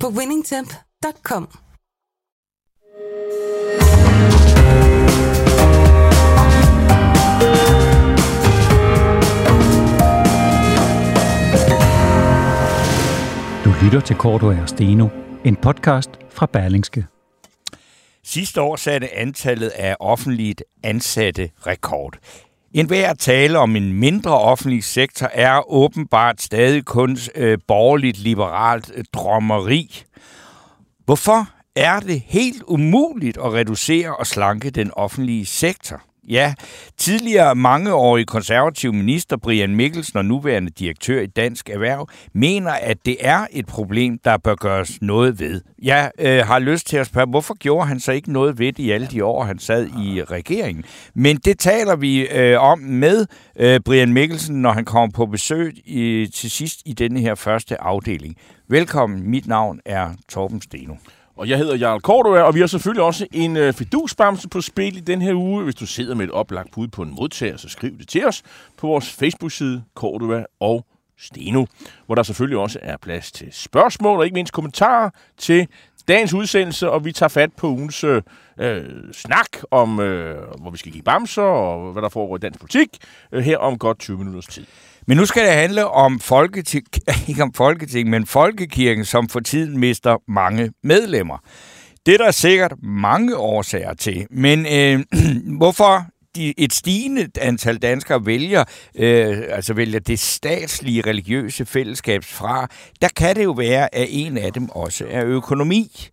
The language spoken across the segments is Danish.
på winningtemp.com. Du lytter til Korto og Steno, en podcast fra Berlingske. Sidste år satte antallet af offentligt ansatte rekord. En hver tale om en mindre offentlig sektor er åbenbart stadig kun øh, borgerligt liberalt øh, drømmeri. Hvorfor er det helt umuligt at reducere og slanke den offentlige sektor? Ja, tidligere mangeårig konservativ minister Brian Mikkelsen og nuværende direktør i Dansk Erhverv mener, at det er et problem, der bør gøres noget ved. Jeg øh, har lyst til at spørge, hvorfor gjorde han så ikke noget ved det i alle de år, han sad i regeringen? Men det taler vi øh, om med øh, Brian Mikkelsen, når han kommer på besøg i, til sidst i denne her første afdeling. Velkommen, mit navn er Torben Steno. Og jeg hedder Jarl Cordova, og vi har selvfølgelig også en øh, fidusbamse på spil i den her uge. Hvis du sidder med et oplagt bud på en modtager, så skriv det til os på vores Facebook-side Cordova og Steno, hvor der selvfølgelig også er plads til spørgsmål og ikke mindst kommentarer til dagens udsendelse, og vi tager fat på ugens øh, øh snak om, øh, hvor vi skal give bamser og hvad der foregår i dansk politik øh, her om godt 20 minutters tid. Men nu skal det handle om folketing, ikke om folketing, men folkekirken, som for tiden mister mange medlemmer. Det er der sikkert mange årsager til. Men øh, hvorfor de, et stigende antal danskere vælger, øh, altså vælger det statslige religiøse fællesskab fra, der kan det jo være, at en af dem også er økonomi.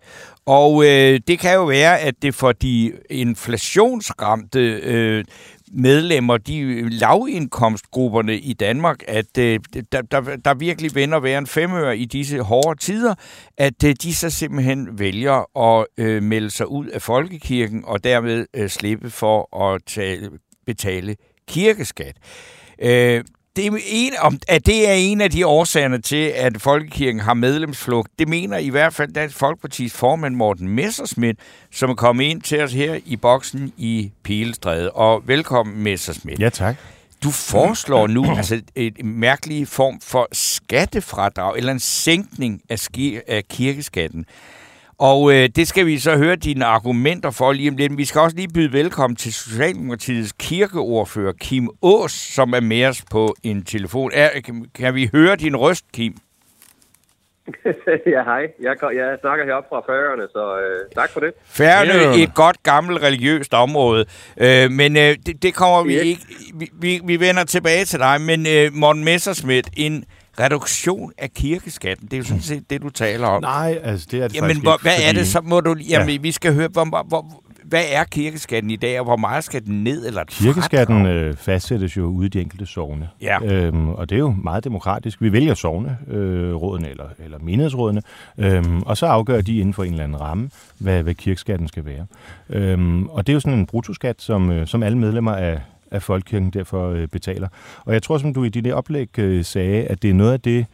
Og øh, det kan jo være, at det for de inflationsramte øh, medlemmer, de lavindkomstgrupperne i Danmark, at øh, der, der, der virkelig vender hver en femøre i disse hårde tider, at øh, de så simpelthen vælger at øh, melde sig ud af folkekirken og dermed øh, slippe for at tale, betale kirkeskat. Øh, det er en, om, at det er en af de årsagerne til, at Folkekirken har medlemsflugt. Det mener i hvert fald Dansk Folkepartis formand Morten Messersmith, som er kommet ind til os her i boksen i Pilestræde. Og velkommen, Messersmith. Ja, tak. Du foreslår nu altså et mærkeligt form for skattefradrag, eller en sænkning af, af kirkeskatten. Og øh, det skal vi så høre dine argumenter for lige om lidt. Vi skal også lige byde velkommen til Socialdemokratiets kirkeordfører Kim Ås, som er med os på en telefon. Er, kan vi høre din røst, Kim? ja, hej. Jeg, jeg snakker heroppe fra Færøerne, så øh, tak for det. Færøerne er et godt, gammelt religiøst område, øh, men øh, det, det kommer vi yes. ikke... Vi, vi, vi vender tilbage til dig, men øh, Morten Messersmith, en reduktion af kirkeskatten. Det er jo sådan set det, du taler om. Nej, altså det er det jamen, hvor, hvad fordi... er det så? Må du, jamen, ja. vi skal høre, hvor, hvor, hvad er kirkeskatten i dag, og hvor meget skal den ned? Eller kirkeskatten øh, fastsættes jo ude i de enkelte sovne. Ja. Øhm, og det er jo meget demokratisk. Vi vælger sovne, øh, rådene eller, eller menighedsrådene, øhm, og så afgør de inden for en eller anden ramme, hvad, hvad kirkeskatten skal være. Øhm, og det er jo sådan en brutoskat, som, øh, som alle medlemmer af, at Folkekirken derfor øh, betaler. Og jeg tror, som du i dit oplæg øh, sagde, at det er noget af det,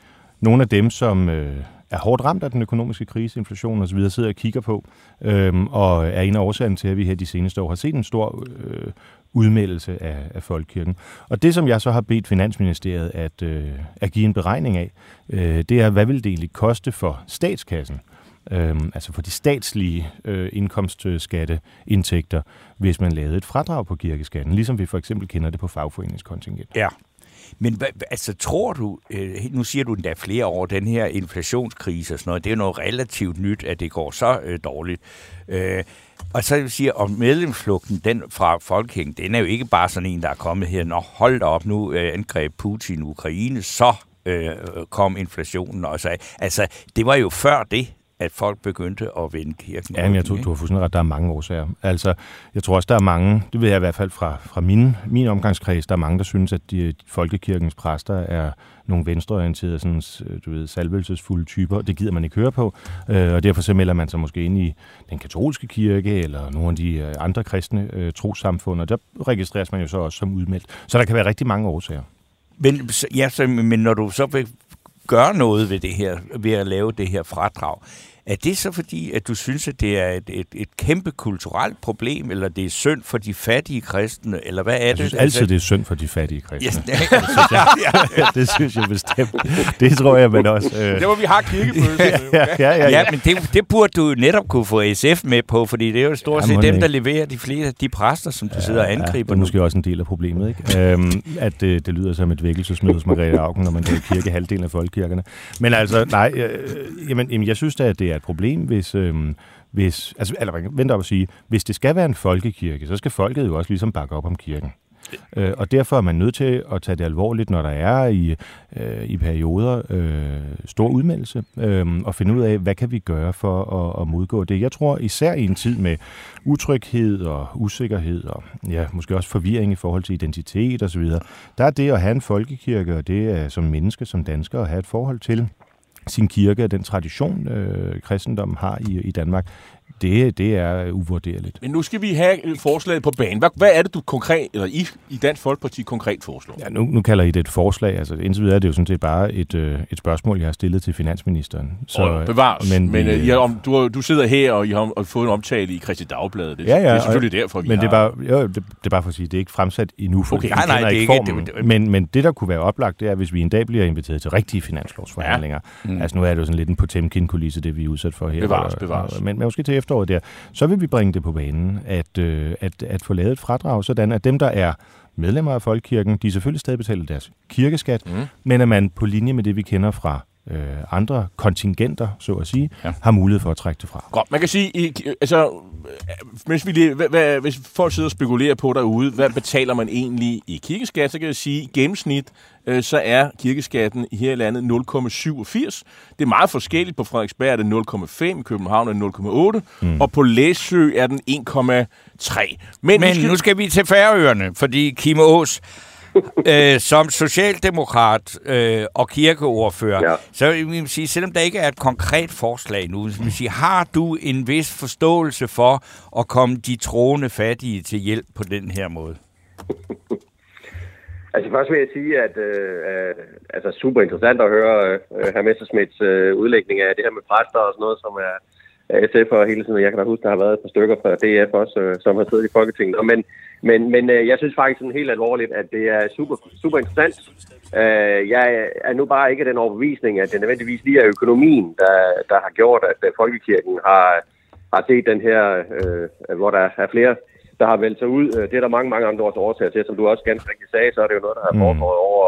nogle af dem, som øh, er hårdt ramt af den økonomiske krise, inflation osv., sidder og kigger på, øh, og er en af årsagen til, at vi her de seneste år har set en stor øh, udmeldelse af, af Folkekirken. Og det, som jeg så har bedt Finansministeriet at, øh, at give en beregning af, øh, det er, hvad vil det egentlig koste for statskassen øh, altså for de statslige øh, indkomstskatteindtægter, hvis man lavede et fradrag på kirkeskatten, ligesom vi for eksempel kender det på fagforeningskontingent. Ja. Men altså, tror du, øh, nu siger du endda flere år, den her inflationskrise og sådan noget, det er noget relativt nyt, at det går så øh, dårligt. Øh, og så vil sige, om medlemsflugten den fra Folkehængen, den er jo ikke bare sådan en, der er kommet her, når hold da op, nu øh, angreb Putin Ukraine, så øh, kom inflationen Og så, Altså, det var jo før det, at folk begyndte at vende kirken. Ja, men jeg tror, du har fuldstændig ret. Der er mange årsager. Altså, jeg tror også, der er mange, det ved jeg i hvert fald fra, fra min, min omgangskreds, der er mange, der synes, at de, folkekirkens præster er nogle venstreorienterede, sådan, du ved, salvelsesfulde typer. Det gider man ikke høre på, øh, og derfor så melder man sig måske ind i den katolske kirke, eller nogle af de øh, andre kristne øh, trosamfund, og der registreres man jo så også som udmeldt. Så der kan være rigtig mange årsager. Men, ja, så, men når du så vil gøre noget ved det her, ved at lave det her fradrag, er det så fordi, at du synes, at det er et, et, et kæmpe kulturelt problem, eller det er synd for de fattige kristne, eller hvad er jeg det? Jeg synes altid, det er synd for de fattige kristne. Yes, det, synes jeg, det synes jeg bestemt. Det tror jeg, men også... Øh... Det må vi har kirkefølelse. ja, ja, ja, ja, ja, men det, det burde du netop kunne få SF med på, fordi det er jo stort set dem, der leverer de flere de præster, som du ja, sidder og angriber. Ja, det er måske også en del af problemet, ikke? øhm, at det, det lyder som et vækkelsesmøde hos Margrethe Augen, når man går i kirke halvdelen af folkekirkerne. Men altså, nej, øh, jamen, jamen, jeg synes da, at det er et problem, hvis... Øh, hvis, altså, eller vent op at sige, hvis det skal være en folkekirke, så skal folket jo også ligesom bakke op om kirken. Øh, og derfor er man nødt til at tage det alvorligt, når der er i, øh, i perioder øh, stor udmeldelse, øh, og finde ud af, hvad kan vi gøre for at, at modgå det. Jeg tror især i en tid med utryghed og usikkerhed, og ja, måske også forvirring i forhold til identitet osv., der er det at have en folkekirke, og det er som menneske, som dansker, at have et forhold til sin kirke og den tradition, øh, kristendommen har i, i Danmark, det, det er uvurderligt. Men nu skal vi have forslaget på banen. Hvad, hvad er det, du konkret, eller I, i Dansk Folkeparti konkret foreslår? Ja, nu, nu kalder I det et forslag. Altså, indtil videre er det jo sådan set bare et, øh, et spørgsmål, jeg har stillet til finansministeren. Så, og bevares. Men, men øh, I, om, du, du sidder her, og I har, og fået en omtale i Christi Dagblad. Det, ja, ja, det er selvfølgelig og, derfor, vi men har... det er, bare, jo, det, det er bare for at sige, det er ikke fremsat endnu, for okay, nej, nej, det er ikke formen. Det, det, men, men det, der kunne være oplagt, det er, hvis vi en dag bliver inviteret til rigtige finanslovsforhandlinger. Ja. Mm. Altså nu er det jo sådan lidt en Potemkin-kulisse, det vi er udsat for her. Bevares, bevares. Men, men måske til efteråret der. Så vil vi bringe det på banen, at, øh, at, at få lavet et fradrag, sådan at dem, der er medlemmer af Folkekirken, de selvfølgelig stadig betaler deres kirkeskat, mm. men at man på linje med det, vi kender fra øh, andre kontingenter, så at sige, ja. har mulighed for at trække det fra. Godt, man kan sige, i, altså, hvis, vi lige, hvad, hvad, hvis folk sidder og spekulerer på derude, hvad betaler man egentlig i kirkeskat, så kan jeg sige, i gennemsnit, øh, så er kirkeskatten i her i landet 0,87. Det er meget forskelligt. På Frederiksberg er det 0,5, i København er det 0,8, mm. og på Læsø er den 1,3. Men, Men nu, skal... nu skal vi til Færøerne, fordi Kim Aas øh, som socialdemokrat øh, og kirkeordfører, ja. så vil jeg sige, selvom der ikke er et konkret forslag nu, så vil sige, har du en vis forståelse for at komme de troende fattige til hjælp på den her måde? Altså først vil jeg sige, at øh, altså super interessant at høre øh, hr. Messersmiths øh, udlægning af det her med præster og sådan noget, som er SF og hele tiden. Jeg kan da huske, der har været et par stykker fra DF også, øh, som har siddet i Folketinget. Men, men, men øh, jeg synes faktisk sådan helt alvorligt, at det er super, super interessant. Øh, jeg er nu bare ikke den overbevisning, at det nødvendigvis lige er økonomien, der, der har gjort, at Folkekirken har, har set den her, øh, hvor der er flere, der har valgt sig ud. Det er der mange, mange andre års årsager til. Som du også ganske rigtigt sagde, så er det jo noget, der har mm. foregået over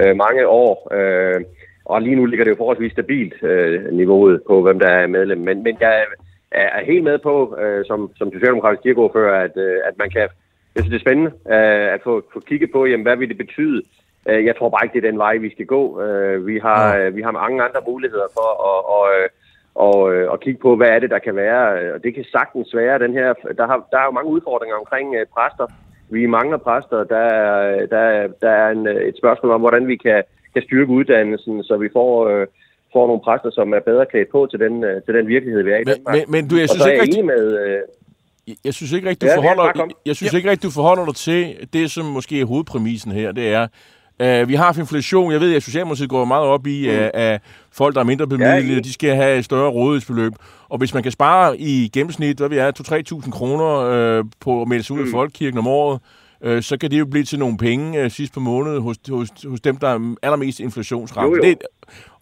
øh, mange år. Øh, og lige nu ligger det jo forholdsvis stabilt øh, niveauet på, hvem der er medlem. Men, men jeg er helt med på, øh, som, som Socialdemokratisk kirkeordfører, at, øh, at man kan... Jeg synes, det er spændende øh, at få, få kigget på, jamen, hvad vil det betyde? Øh, jeg tror bare ikke, det er den vej, vi skal gå. Øh, vi, har, øh, vi har mange andre muligheder for at... Og, øh, og, øh, og kigge på, hvad er det, der kan være. Og det kan sagtens være, den her... Der, har, der er jo mange udfordringer omkring øh, præster. Vi mangler præster. Der er, der, der er en, et spørgsmål om, hvordan vi kan kan styrke uddannelsen, så vi får, øh, får nogle præster, som er bedre klædt på til den, øh, til den virkelighed, vi er i men, Danmark. Men, men du, jeg synes ikke rigtig... med... Øh, jeg synes ikke rigtigt, du, ja, forholder, jeg synes ja. ikke rigtigt, du forholder dig til det, som måske er hovedpræmissen her. Det er, Uh, vi har inflation. Jeg ved, at Socialdemokratiet går meget op i, mm. uh, at folk, der er mindre bemidlede, ja, de skal have et større rådighedsbeløb. Og hvis man kan spare i gennemsnit, hvad vi er, 2-3.000 kroner uh, på at melde sig ud mm. i Folkekirken om året, øh, så kan det jo blive til nogle penge øh, sidst på måneden hos, hos, hos dem, der er allermest inflationsramt. Jo, jo. Det,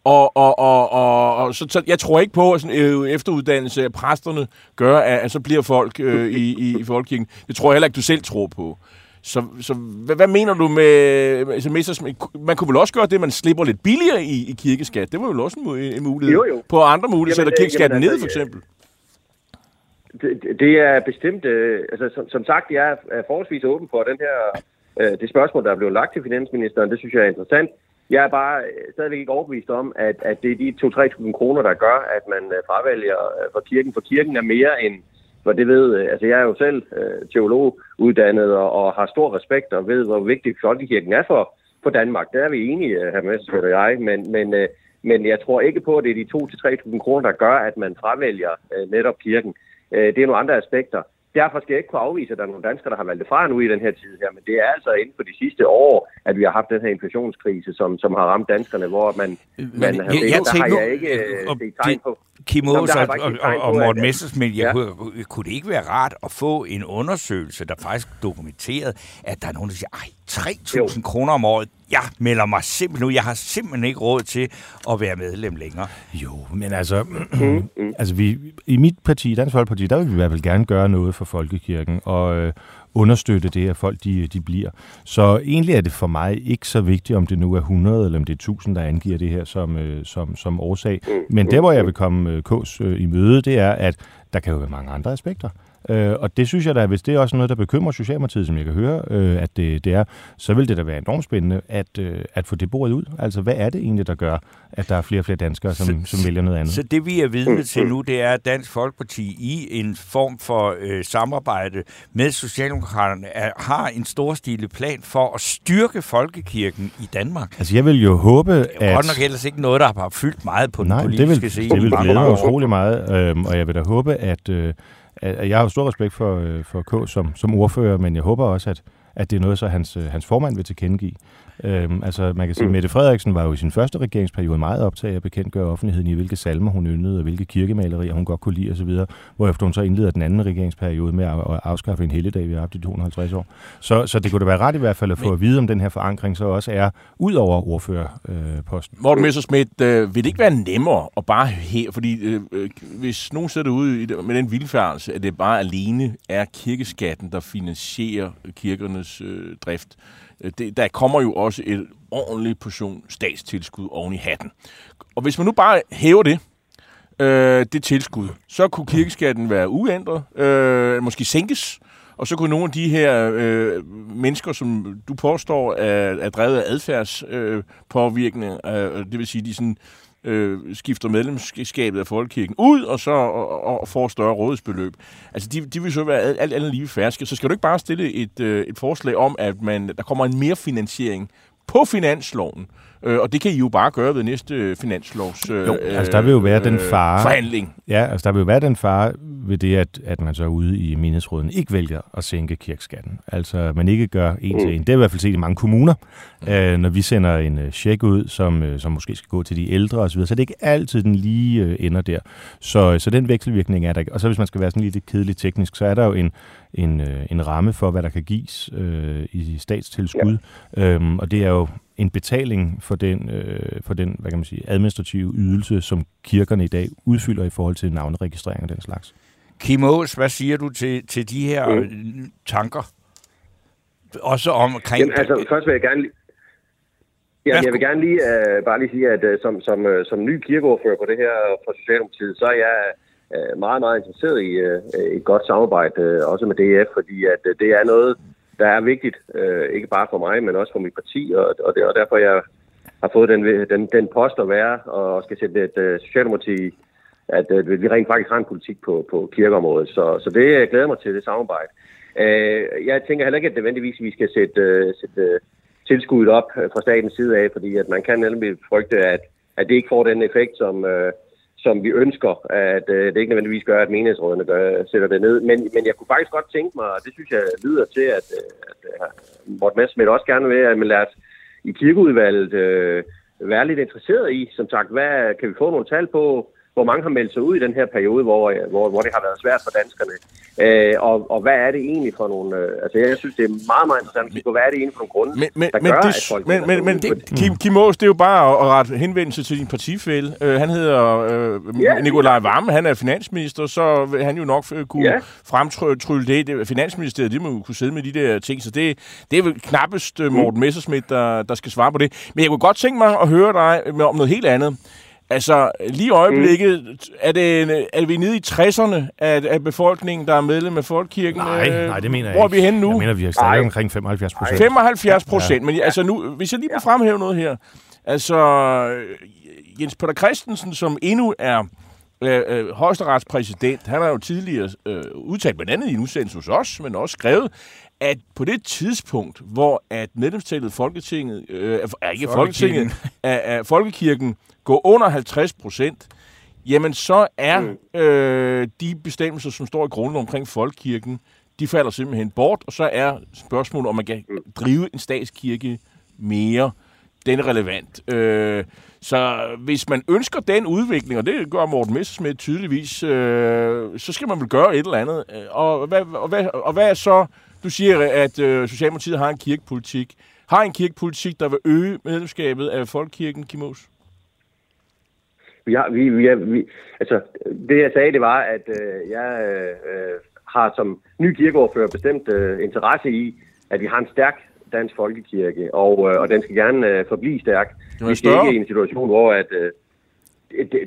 og, og, og, og, og så, så jeg tror ikke på, at sådan, øh, efteruddannelse af præsterne gør, at, at så bliver folk øh, i, i, i folkekirken. Det tror jeg heller ikke, du selv tror på. Så, så hvad, hvad mener du med... Altså, man kunne vel også gøre det, man slipper lidt billigere i, i kirkeskat. Det var jo også en, en mulighed. Jo, jo. På andre muligheder sætter kirkeskatten ned, for eksempel. Det, det er bestemt, øh, altså som, som sagt, jeg er forholdsvis åben for den her, øh, det spørgsmål, der er blevet lagt til finansministeren, det synes jeg er interessant. Jeg er bare øh, stadigvæk ikke overbevist om, at, at det er de 2-3.000 kroner, der gør, at man øh, fravælger øh, for kirken. For kirken er mere end, for det ved, altså jeg er jo selv øh, teolog uddannet og, og har stor respekt og ved, hvor vigtig folkekirken er for, for Danmark. Der er vi enige, her med og jeg, men, men, øh, men jeg tror ikke på, at det er de 2-3.000 kroner, der gør, at man fravælger øh, netop kirken. Øh, det er nogle andre aspekter. Derfor skal jeg ikke kunne afvise, at der er nogle danskere, der har valgt det fra nu i den her tid her, men det er altså inden for de sidste år, at vi har haft den her inflationskrise, som, som har ramt danskerne, hvor man, Men man jeg- har jeg der har jeg ikke øh, og set tegn på. Kim Aas og, og, og, og Morten Messersmith, Ja. kunne, kunne det ikke være rart at få en undersøgelse, der faktisk dokumenterede, at der er nogen, der siger, ej, 3.000 kroner om året, jeg melder mig simpelthen nu, jeg har simpelthen ikke råd til at være medlem længere. Jo, men altså, altså vi, i mit parti, Dansk Folkeparti, der vil vi i hvert fald gerne gøre noget for folkekirken og øh, understøtte det, at folk de, de bliver. Så egentlig er det for mig ikke så vigtigt, om det nu er 100 eller om det er 1000, der angiver det her som, øh, som, som årsag. Men der, hvor jeg vil komme øh, K's øh, i møde, det er, at der kan jo være mange andre aspekter. Øh, og det synes jeg da, hvis det er også noget, der bekymrer Socialdemokratiet, som jeg kan høre, øh, at det, det er, så vil det da være enormt spændende at, øh, at få det bordet ud. Altså, hvad er det egentlig, der gør, at der er flere og flere danskere, som, som vælger noget andet? Så det vi er vidne til nu, det er, at Dansk Folkeparti i en form for øh, samarbejde med Socialdemokraterne er, har en storstilet plan for at styrke folkekirken i Danmark. Altså, jeg vil jo håbe, Det er at... godt nok ellers ikke noget, der har fyldt meget på den Nej, det politiske vil, scene. det vil glæde mig utrolig meget, øhm, og jeg vil da håbe, at, øh, at jeg har jo stor respekt for, øh, for K som, som ordfører, men jeg håber også, at, at det er noget, så hans, øh, hans formand vil tilkendegive. Øhm, altså, man kan sige, Mette Frederiksen var jo i sin første regeringsperiode meget optaget af at bekendtgøre offentligheden i, hvilke salmer hun yndede, og hvilke kirkemalerier hun godt kunne lide osv., hvorefter hun så indleder den anden regeringsperiode med at afskaffe en helligdag, vi har haft i 250 år. Så, så det kunne da være ret i hvert fald at få at vide, om den her forankring så også er ud over ordførerposten. Morten Messersmith, øh, vil det ikke være nemmere at bare her, fordi øh, øh, hvis nogen sidder derude i det, med den vildfærdelse, at det bare alene er kirkeskatten, der finansierer kirkernes øh, drift, øh, Øh, det, der kommer jo også et ordentligt portion statstilskud oven i hatten. Og hvis man nu bare hæver det, øh, det tilskud, så kunne kirkeskatten være uændret, øh, måske sænkes, og så kunne nogle af de her øh, mennesker, som du påstår er, er drevet af adfærdspåvirkning, øh, påvirkning, øh, det vil sige, de sådan, øh, skifter medlemskabet af folkekirken ud, og så og, og får større rådighedsbeløb. Altså, de, de vil så være alt, andet lige færske. Så skal du ikke bare stille et, øh, et forslag om, at man, der kommer en mere finansiering på finansloven, øh, og det kan I jo bare gøre ved næste finanslovs øh, Jo, altså, der vil jo være den fare- forhandling. Ja, altså der vil jo være den fare ved det, at, at man så ude i menighedsråden ikke vælger at sænke kirkeskatten. Altså man ikke gør en til en. Det er i hvert fald set i mange kommuner. Øh, når vi sender en øh, check ud, som, øh, som måske skal gå til de ældre osv., så er det ikke altid den lige øh, ender der. Så, så den vekselvirkning er der. Og så hvis man skal være sådan lidt kedeligt teknisk, så er der jo en, en, øh, en ramme for, hvad der kan gives øh, i statstilskud. Ja. Øhm, og det er jo en betaling for den, øh, for den hvad kan man sige, administrative ydelse, som kirkerne i dag udfylder i forhold til navneregistrering og den slags. Kim Aas, hvad siger du til, til de her øh, tanker? Også omkring... Jamen, altså, først vil jeg gerne lige... Ja, jeg vil gerne lige, uh, bare lige sige, at uh, som, som, uh, som ny kirkeordfører på det her for Socialdemokratiet, så er jeg uh, meget, meget interesseret i uh, et godt samarbejde, uh, også med DF, fordi at uh, det er noget, der er vigtigt, uh, ikke bare for mig, men også for mit parti, og, og det er derfor, jeg har fået den, den, den post at være, og skal sætte et uh, Socialdemokrati, at uh, vi rent faktisk har en politik på, på kirkeområdet. Så, så det øh, jeg glæder mig til, det samarbejde. Øh, jeg tænker heller ikke, at nødvendigvis vi skal sætte, uh, sætte uh, tilskuddet op fra statens side af, fordi at man kan nemlig frygte, at, at det ikke får den effekt, som, øh, som vi ønsker, at øh, det ikke nødvendigvis gør, at menighedsrådene gør, sætter det ned. Men, men jeg kunne faktisk godt tænke mig, og det synes jeg lyder til, at, at, at Morten Messerschmidt også gerne vil, at man lader os i kirkeudvalget øh, være lidt interesseret i, som sagt, hvad kan vi få nogle tal på, hvor mange har meldt sig ud i den her periode, hvor, øh, hvor, hvor det har været svært for danskerne. Øh, og, og hvad er det egentlig for nogle... Øh, altså, jeg synes, det er meget, meget interessant at kigge på, hvad er det egentlig for nogle grunde, Men, men, der men, gør, det, at folk... men, men, men det, det, Kim, Kim Aas, det er jo bare at, at rette henvendelse til din partifælle. Uh, han hedder uh, Ja. Nikolaj Vammen, han er finansminister, så vil han jo nok uh, kunne Ja. fremtrylle det. det. Finansministeriet, det må jo kunne sidde med de der ting, så det, det er vel knappest uh, Morten Messerschmidt, der, der skal svare på det. Men jeg kunne godt tænke mig at høre dig om noget helt andet. Altså, lige i øjeblikket, mm. er, det, er vi nede i 60'erne af, af befolkningen, der er medlem af Folkekirken? Nej, Øh, nej, det mener jeg Hvor er ikke. vi henne nu? Jeg mener, vi er stadig omkring 75 procent. 75 procent, men altså nu, hvis jeg lige må fremhæve noget her. Altså, øh, Jens Peter Christensen, som endnu er øh, øh, højesterets han har jo tidligere øh, udtalt, blandt andet i en udsendelse hos os, men også skrevet, at på det tidspunkt, hvor at medlemstallet Folketinget, øh, er ikke Folketinget, af, af Folkekirken går under 50 procent, jamen så er mm. øh, de bestemmelser, som står i grundloven omkring Folkekirken, de falder simpelthen bort, og så er spørgsmålet, om man kan mm. drive en statskirke mere, den er relevant. Øh, så hvis man ønsker den udvikling, og det gør Morten Messersmith tydeligvis, øh, så skal man vel gøre et eller andet. Øh, og hvad, og hvad, og hvad er så... Du siger, at øh, Socialdemokratiet har en kirkepolitik. Har en kirkepolitik, der vil øge medlemskabet af Folkekirken, Kimos? Vi har, vi, vi, vi, altså, det jeg sagde, det var, at øh, jeg øh, har som ny kirkeordfører bestemt øh, interesse i, at vi har en stærk dansk folkekirke, og, øh, og den skal gerne øh, forblive stærk. Vi skal ikke i en situation, hvor at, øh,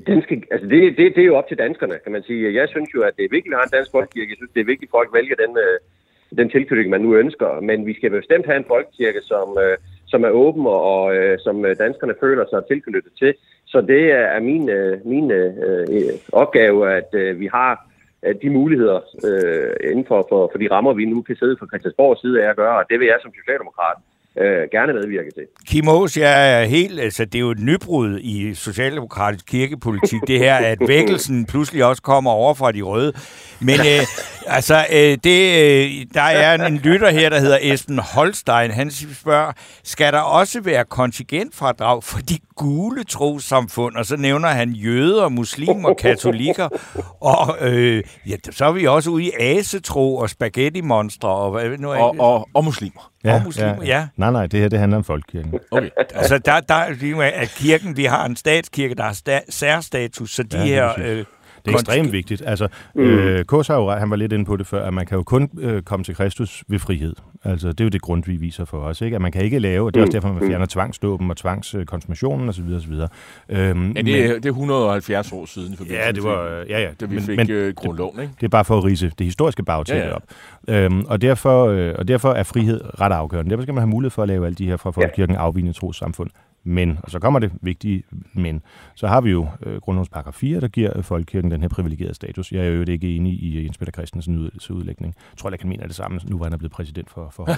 den skal, altså det, det, det er jo op til danskerne, kan man sige. Jeg synes jo, at det er vigtigt at have en dansk folkekirke. Jeg synes, det er vigtigt, at folk vælger den, øh, den tilknytning, man nu ønsker. Men vi skal bestemt have en folkekirke, som, øh, som er åben og, og øh, som danskerne føler sig tilknyttet til. Så det er min, øh, min øh, øh, opgave, at øh, vi har øh, de muligheder øh, inden for, for, for de rammer, vi nu kan sidde fra Christiansborgs side af at gøre, og det vil jeg som socialdemokrat øh, gerne medvirke til. Kim Aas, jeg er helt, altså det er jo et nybrud i socialdemokratisk kirkepolitik, det her, at vækkelsen pludselig også kommer over fra de røde. Men øh, altså, øh, det, øh, der er en lytter her, der hedder Esben Holstein. Han spørger, skal der også være kontingentfradrag for de gule trosamfund? Og så nævner han jøder, muslimer, katolikker. Og øh, ja, så er vi også ude i asetro og spaghetti-monstre. Og, nu og, og, og muslimer. Ja, og muslimer, ja. ja. Nej, nej, det her det handler om folkekirken. Okay. altså, der, der, at kirken, vi har en statskirke, der har sta- særstatus, så de ja, her... Øh, det er ekstremt vigtigt. Altså, mm. øh, Kås han var lidt inde på det før, at man kan jo kun øh, komme til Kristus ved frihed. Altså, det er jo det grund, vi viser for os. Ikke? At man kan ikke lave, og det er også mm. derfor, man fjerner tvangsdåben og tvangskonsumationen osv. osv. Øhm, ja, det, er, det er 170 år siden forbindelse ja, det var, ja, ja. da vi men, fik men, øh, grundloven. Ikke? Det er bare for at rise det historiske bagtæppe ja, ja. op. Øhm, og, derfor, øh, og derfor er frihed ret afgørende. Derfor skal man have mulighed for at lave alle de her fra folkekirken afvigende trossamfund. Men, og så kommer det vigtige men, så har vi jo øh, grundlovens paragraf 4, der giver øh, folkekirken den her privilegerede status. Jeg er jo ikke enig i øh, Jens Peter Christensens udlægning. Jeg tror, jeg kan mene det samme, nu var han er blevet præsident for, for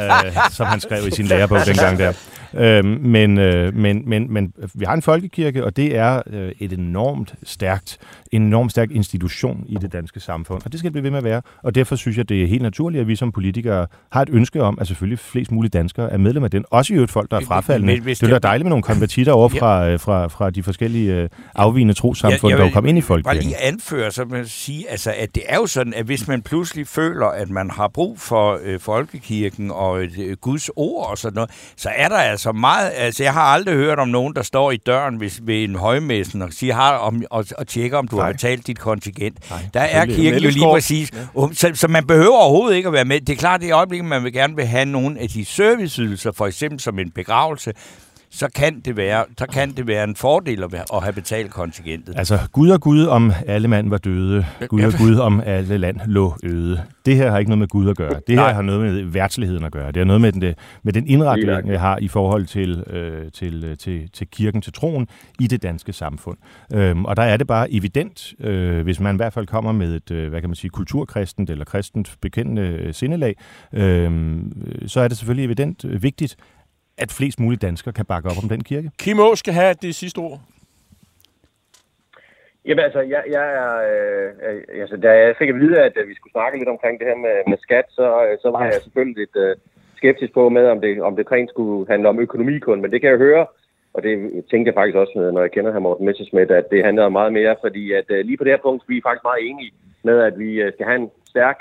øh, som han skrev i sin lærebog dengang der. Øh, men, øh, men, men, men vi har en folkekirke, og det er øh, et enormt stærkt, en enormt stærk institution i det danske samfund, og det skal det blive ved med at være. Og derfor synes jeg, det er helt naturligt, at vi som politikere har et ønske om, at selvfølgelig flest mulige danskere er medlem af den. Også i øvrigt folk, der er frafaldende hvis det er dejligt med nogle konvertitter over fra, ja. Øh, fra, fra de forskellige øh, afvigende trosamfund, der kom ind i folkekirken. Jeg lige anføre, så man sige, altså, at det er jo sådan, at hvis man pludselig føler, at man har brug for øh, folkekirken og øh, Guds ord og sådan noget, så er der altså meget... Altså, jeg har aldrig hørt om nogen, der står i døren hvis, ved en højmessen og, siger, har, om, og, og tjekker, om du Nej. har betalt dit kontingent. Nej, der er kirken jo lige præcis. Ja. Um, så, så man behøver overhovedet ikke at være med. Det er klart, det er i øjeblikket, man vil gerne vil have nogle af de serviceydelser, for eksempel som en begravelse, så kan det være, så kan det være en fordel at, at have betalt kontingentet. Altså, Gud og Gud om alle mand var døde. Gud og Gud om alle land lå øde. Det her har ikke noget med Gud at gøre. Det her Nej. har noget med værtsligheden at gøre. Det har noget med den, med den indretning, jeg har i forhold til, øh, til, øh, til, til kirken, til troen i det danske samfund. Øhm, og der er det bare evident, øh, hvis man i hvert fald kommer med et, øh, hvad kan man sige, kulturkristent eller kristent bekendende sindelag, øh, så er det selvfølgelig evident øh, vigtigt, at flest mulige danskere kan bakke op om den kirke. Kim Aas skal have det sidste ord. Jamen altså, jeg, jeg er, øh, øh, altså, da jeg fik at vide, at øh, vi skulle snakke lidt omkring det her med, med skat, så, øh, så var jeg selvfølgelig lidt øh, skeptisk på med, om det, om det rent skulle handle om økonomi kun, men det kan jeg høre, og det tænkte jeg faktisk også, når jeg kender her Morten Messersmith, at det handler meget mere, fordi at øh, lige på det her punkt, vi er faktisk meget enige med, at vi øh, skal have en stærk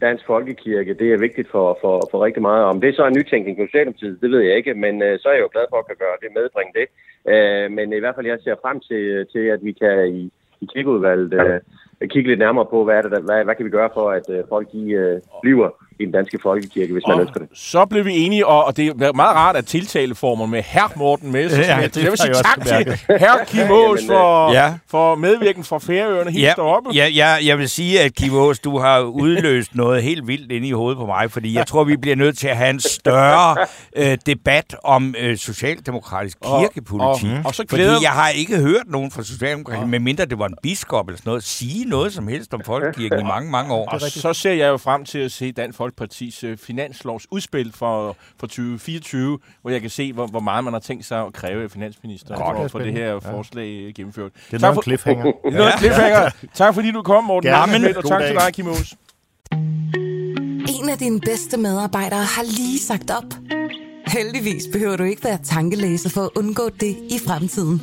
dansk folkekirke, det er vigtigt for, for, for rigtig meget. Om det så er en nytænkning på Socialdemokratiet, det ved jeg ikke, men øh, så er jeg jo glad for at kan gøre det, medbringe det. Øh, men i hvert fald, jeg ser frem til, til at vi kan i, i kirkeudvalget øh, kigge lidt nærmere på, hvad, er det, der, hvad, hvad kan vi gøre for, at øh, folk de, øh, bliver i den danske folkekirke, hvis man Og ønsker det. så blev vi enige, og, og det er meget rart, at tiltaleformer med herr Morten Messerschmidt. Ja, Ja, det jeg vil sige tak til herr Kim Aas for, ja. for medvirken fra Færøerne helt Ja, deroppe. ja, ja, jeg vil sige, at Kim Aas, du har udløst noget helt vildt inde i hovedet på mig, fordi jeg tror, vi bliver nødt til at have en større øh, debat om øh, socialdemokratisk Og- kirkepolitik. og- og så fordi glæder- jeg har ikke hørt nogen fra Socialdemokratiet, medmindre det var en biskop eller sådan noget, sige noget som helst om folkekirken i mange, mange år. Og så ser jeg jo frem til at se Dansk Folkepartis øh, finanslovsudspil for, for 2024, hvor jeg kan se, hvor, hvor meget man har tænkt sig at kræve af finansministeren for, for det her Ja. forslag øh, gennemført. Det er Tak noget for- en cliffhanger. Det er noget cliffhanger. Tak fordi du kom, Morten Gerne. Messerschmidt, og tak dag. til dig, Kim Aas. En af dine bedste medarbejdere har lige sagt op. Heldigvis behøver du ikke være tankelæser for at undgå det i fremtiden.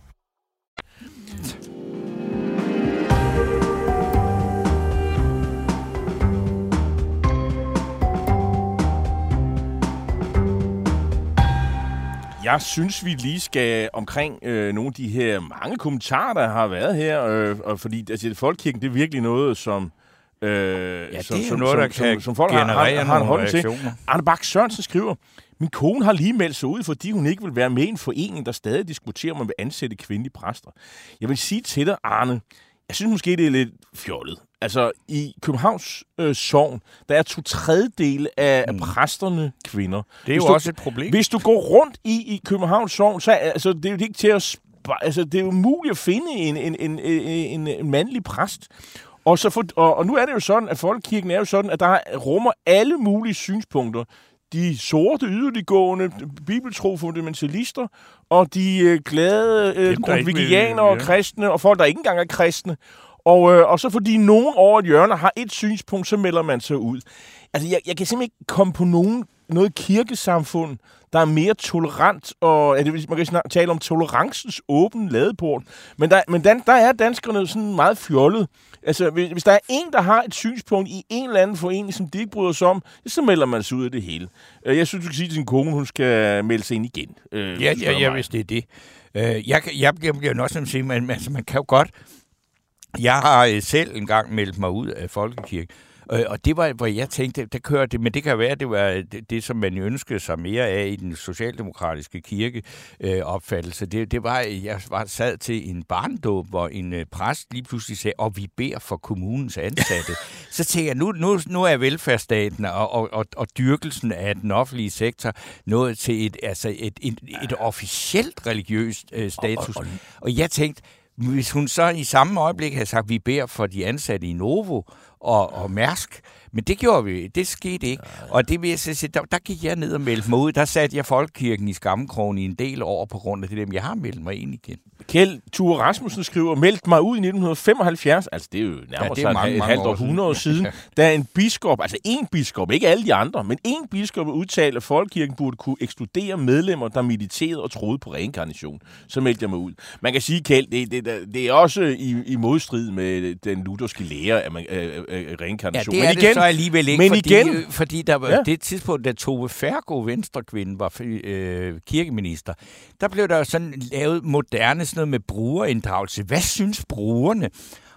Jeg synes, vi lige skal omkring øh, nogle af de her mange kommentarer, der har været her. Øh, og fordi altså, folkekirken, det er virkelig noget, som... Øh, Ja, det som, er som, noget, der som, kan som, som folk har, har, har en holdning til. Arne Bak Sørensen skriver, min kone har lige meldt sig ud, fordi hun ikke vil være med i en forening, der stadig diskuterer, om man vil ansætte kvindelige præster. Jeg vil sige til dig, Arne, jeg synes måske, det er lidt fjollet. Altså, i Københavns øh, sovn, der er to tredjedele af, af præsterne kvinder. Det er jo Hvis du- også et problem. Hvis du går rundt i, i Københavns Sogn, så altså, det er jo ikke til at... Altså, det er jo muligt at finde en, en, en, en, en mandlig præst. Og, så for, og, og nu er det jo sådan, at folkekirken er jo sådan, at der rummer alle mulige synspunkter. De sorte, yderliggående, bibeltro fundamentalister, og de øh, glade øh, grundvigianere og ja. kristne, og folk, der ikke engang er kristne. Og, øh, og så fordi nogen over et hjørne har et synspunkt, så melder man sig ud. Altså, jeg, jeg kan simpelthen ikke komme på nogen, noget kirkesamfund, der er mere tolerant, og ja, det, man kan snak, tale om tolerancens åben ladeport. Men, der, men dan, der er danskerne sådan meget fjollet. Altså, hvis, hvis der er en, der har et synspunkt i en eller anden forening, som de ikke bryder sig om, så melder man sig ud af det hele. Øh, Jeg synes, du kan sige til sin kone, hun skal melde sig ind igen. Øh, Ja, ja, ja, mig. hvis det er det. Øh, jeg, jeg, jeg bliver også sige, men altså, man kan jo godt... Jeg har øh, selv engang meldt mig ud af folkekirken, øh, og det var, hvor jeg tænkte, der kører det, men det kan være, det var det, det som man ønskede sig mere af i den socialdemokratiske kirke øh. Det, det var, jeg var sad til en barndåb, hvor en øh, præst lige pludselig sagde, og vi beder for kommunens ansatte. Så tænker jeg, nu, nu, nu er velfærdsstaten og, og, og, og dyrkelsen af den offentlige sektor nået til et, altså et, et, et officielt religiøst øh, status. Og, og, og jeg tænkte, hvis hun så i samme øjeblik havde sagt, at vi beder for de ansatte i Novo og, og Mærsk, men det gjorde vi, det skete ikke. Og det vil jeg sige, der, der gik jeg ned og meldte mig ud. Der satte jeg Folkekirken i Skammekrogen i en del år på grund af det dem. Jeg har meldt mig ind igen. Kjeld Ture Rasmussen skriver, meldt mig ud i 1975, altså det er jo nærmere Ja, ja, mange, et halvt århundrede siden, da en biskop, altså en biskop, ikke alle de andre, men en biskop udtalte, at folkekirken burde kunne ekskludere medlemmer, der mediterede og troede på reinkarnation. Så meldte jeg mig ud. Man kan sige, Kjeld, det, det, det er også i, i modstrid med den lutherske lære af, af, af, af Ja, reinkarnation. er men det så alligevel ikke, men fordi, igen- fordi der var Ja. det tidspunkt, da Tove Fergo, venstrekvinden, var øh, kirkeminister, der blev der sådan lavet moderne sådan noget med brugerinddragelse. Hvad synes brugerne?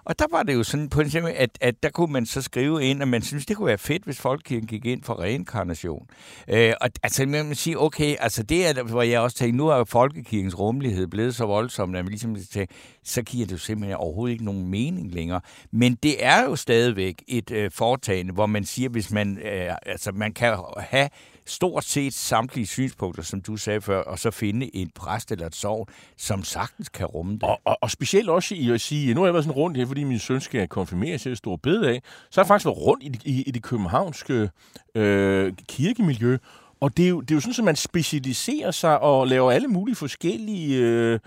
Og der var det jo sådan på en måde, at, at der kunne man så skrive ind, at man synes, det kunne være fedt, hvis folkekirken gik ind for reinkarnation. Øh, og altså, man må sige, okay, altså det er, hvor jeg også tænkte, nu er folkekirkens rummelighed blevet så voldsom, at man ligesom tænkte, så giver det jo simpelthen overhovedet ikke nogen mening længere. Men det er jo stadigvæk et øh, foretagende, hvor man siger, hvis man, øh, altså man kan have stort set samtlige synspunkter, som du sagde før, og så finde en præst eller et sovn, som sagtens kan rumme det. Og, og, og specielt også i at sige, nu har jeg været sådan rundt her, fordi min søn skal konfirmeres til stor bed af, så har jeg faktisk været rundt i det, i, i det københavnske øh, kirkemiljø, og det er, jo, det er jo sådan, at man specialiserer sig og laver alle mulige forskellige øh,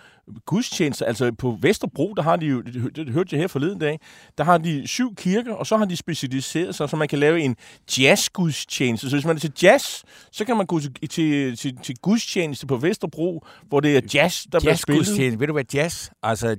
gudstjenester. Altså på Vesterbro, der har de jo, det, hørte jeg her forleden dag, der har de syv kirker, og så har de specialiseret sig, så man kan lave en jazzgudstjeneste. Så hvis man er til jazz, så kan man gå til, til, til, til gudstjeneste på Vesterbro, hvor det er jazz, der bliver spillet. Ved du hvad jazz? Altså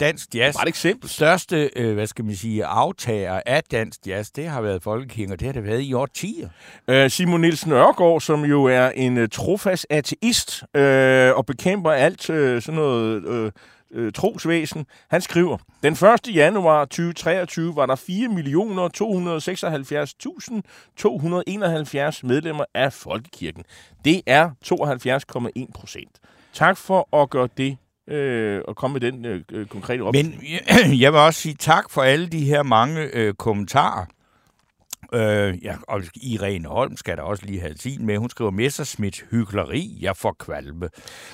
dansk jazz. Bare et eksempel. Største, øh, hvad skal man sige, aftager af dansk jazz, det har været Folkekirken, og det har det været i årtier. Øh, Simon Nielsen Ørgaard, som jo er en uh, trofast ateist øh, og bekæmper alt øh, sådan noget øh, øh, trosvæsen, han skriver, den 1. januar 2023 var der 4.276.271 medlemmer af Folkekirken. Det er 72,1 procent. Tak for at gøre det øh, og komme med den øh, øh konkrete op. Men jeg vil også sige tak for alle de her mange øh, kommentarer. Øh, ja, og Irene Holm skal der også lige have sin med. Hun skriver, Messersmith hyggeleri, jeg får kvalme.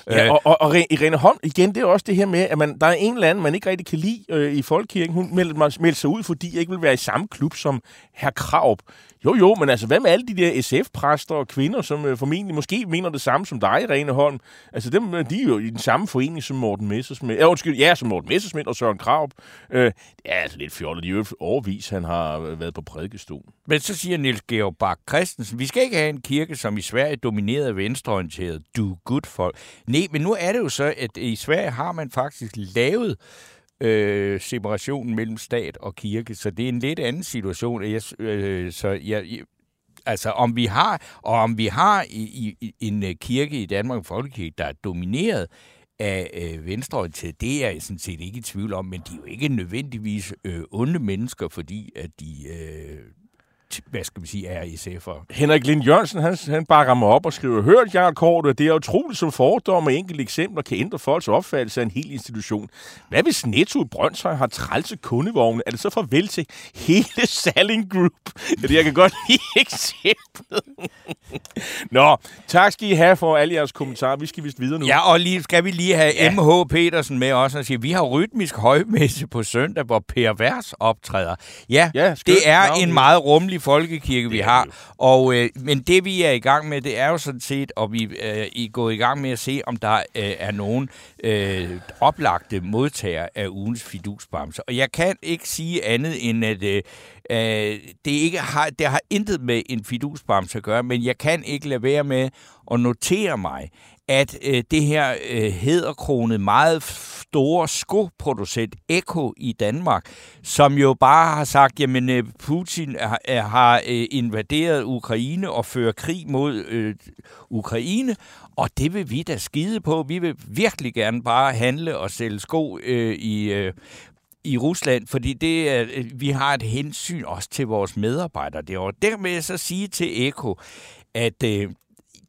Ja, og, og, og Irene Holm, igen, det er også det her med, at man, der er en eller anden, man ikke rigtig kan lide øh, i Folkekirken. Hun meldte, meldte sig ud, fordi jeg ikke vil være i samme klub som herr Kraup. Jo, jo, men altså, hvad med alle de der SF-præster og kvinder, som øh, formentlig måske mener det samme som dig, Irene Holm? Altså, dem, øh, de er jo i den samme forening som Morten Messersmith. Ja, undskyld, ja, som Morten Messersmith og Søren Kraup. Øh, det er altså lidt fjollet. De er jo overvis, han har øh, været på prædikestolen. Men så siger Nils Georg Bak Christensen, vi skal ikke have en kirke, som i Sverige domineret af venstreorienteret do good folk. Nej, men nu er det jo så, at i Sverige har man faktisk lavet øh, separationen mellem stat og kirke, så det er en lidt anden situation. Jeg, øh, så jeg, altså om vi har, og om vi har i, i, en øh, kirke i Danmark, en folkekirke, der er domineret af øh, venstreorienteret, det er jeg sådan set ikke i tvivl om, men de er jo ikke nødvendigvis øh, onde mennesker, fordi at de øh, hvad skal vi sige, er SF'er. Henrik Lind Jørgensen, han, han bakker mig op og skriver, Hørt, Jarl Kort, det er utroligt, som fordomme og enkelte eksempler kan ændre folks opfattelse af en hel institution. Hvad hvis Netto i Brøndshøj har trælse kundevogne? Er det så farvel til hele Salling Group? Ja, jeg kan godt lide eksemplet. Nå, tak skal I have for alle jeres kommentarer. Vi skal vist videre nu. Ja, og lige, skal vi lige have ja. MH Petersen med også og sige, vi har rytmisk højmesse på søndag, hvor Per Vers optræder. Ja, Ja, skønt. det er Navn, en meget rummelig folkekirke, vi har. Og, øh, men det, vi er i gang med, det er jo sådan set, og vi øh, er gået i gang med at se, om der øh, er nogen øh, oplagte modtagere af ugens fidusbamser. Og jeg kan ikke sige andet end, at øh, øh, det, ikke har, det har intet med en fidusbamse at gøre, men jeg kan ikke lade være med at notere mig, at øh, det her øh, hederkronede, meget store skoproducent Eko i Danmark, som jo bare har sagt, jamen øh, Putin har, har øh, invaderet Ukraine og fører krig mod øh, Ukraine, og det vil vi da skide på. Vi vil virkelig gerne bare handle og sælge sko øh, i... Øh, i Rusland, fordi det er, øh, vi har et hensyn også til vores medarbejdere derovre. Dermed så sige til Eko, at øh,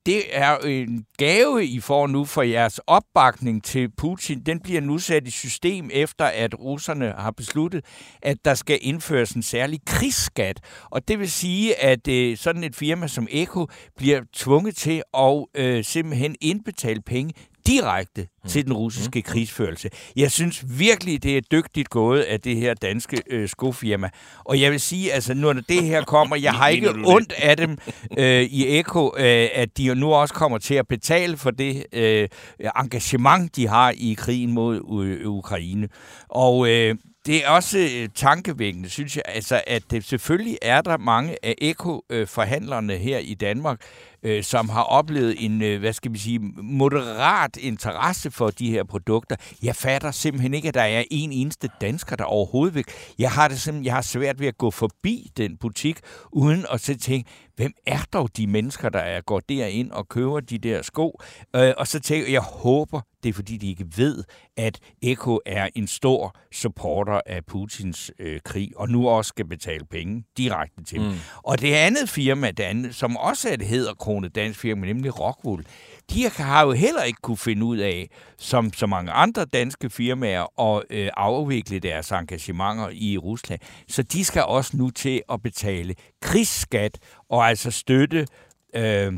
det er en gave, I får nu for jeres opbakning til Putin. Den bliver nu sat i system efter, at russerne har besluttet, at der skal indføres en særlig krigsskat. Og det vil sige, at øh, sådan et firma som Eko bliver tvunget til at øh, simpelthen indbetale penge direkte Mm. til den russiske krigsførelse. Jeg synes virkelig, det er dygtigt gået af det her danske øh, skofirma. Og jeg vil sige, altså når det her kommer, jeg har ikke ondt af dem øh, i Eko, øh, at de nu også kommer til at betale for det øh, engagement, de har i krigen mod U- Ukraine. Og øh, det er også øh, tankevækkende, synes jeg, altså, at det, selvfølgelig er der mange af Eko-forhandlerne her i Danmark, øh, som har oplevet en, øh, hvad skal vi sige, moderat interesse for de her produkter. Jeg fatter simpelthen ikke, at der er en eneste dansker, der overhovedet vil. Jeg har det simpelthen, jeg har svært ved at gå forbi den butik, uden at så tænke, hvem er dog de mennesker, der er, går derind og køber de der sko? Øh, og så tænker jeg, jeg håber, det er fordi, de ikke ved, at Eko er en stor supporter af Putins øh, krig, og nu også skal betale penge direkte til dem. Mm. Og det andet firma, det andet, som også er et hedderkronet dansk firma, nemlig Rockwool, de har jo heller ikke kunne finde ud af, som så mange andre danske firmaer, at øh, afvikle deres engagementer i Rusland. Så de skal også nu til at betale krigsskat og altså støtte, øh,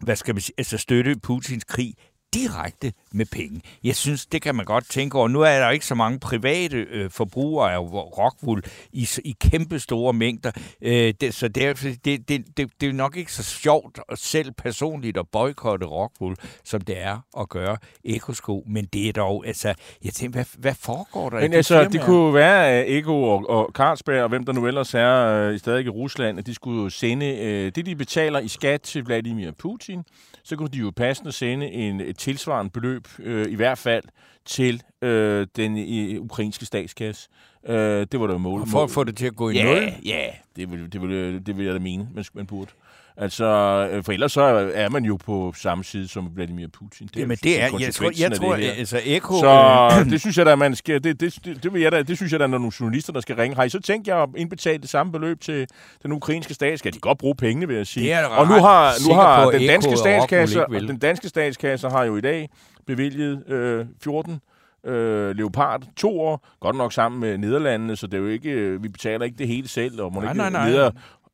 hvad skal man sige, altså støtte Putins krig direkte med penge. Jeg synes, det kan man godt tænke over. Nu er der ikke så mange private øh, forbrugere af rockwool i, i kæmpe store mængder, øh, det, så det er, det, det, det, det er nok ikke så sjovt at selv personligt at boykotte rockwool, som det er at gøre ekosko. Men det er dog, altså, jeg tænker, hvad, hvad foregår der? Men altså, det kunne være, at Eko og, og Carlsberg, og hvem der nu ellers er øh, stadig i Rusland, at de skulle sende øh, det, de betaler i skat til Vladimir Putin, så kunne de jo passende sende en, et tilsvarende beløb, øh, i hvert fald, til øh, den i, ukrainske statskasse. Øh, det var der mål. For at få det til at gå i ja, nul? Ja, det vil, det, vil, det vil jeg da mene, man, man burde. Altså, øh, for ellers så er man jo på samme side som Vladimir Putin. Det er Jamen det er, jeg tror, jeg tror altså Eko... Så øh, det synes jeg da, man skal, det, det, det, det, vil jeg da, det synes jeg da, når nogle journalister, der skal ringe, har I så tænkt jer at indbetale det samme beløb til den ukrainske stat? Skal de godt bruge pengene, vil jeg sige. Det er og nu har, nu har den danske statskasse, den danske statskasse har jo i dag bevilget øh, 14 øh, Leopard to år, godt nok sammen med Nederlandene, så det er jo ikke, vi betaler ikke det hele selv, og må nej, ikke nej, nej. Neder,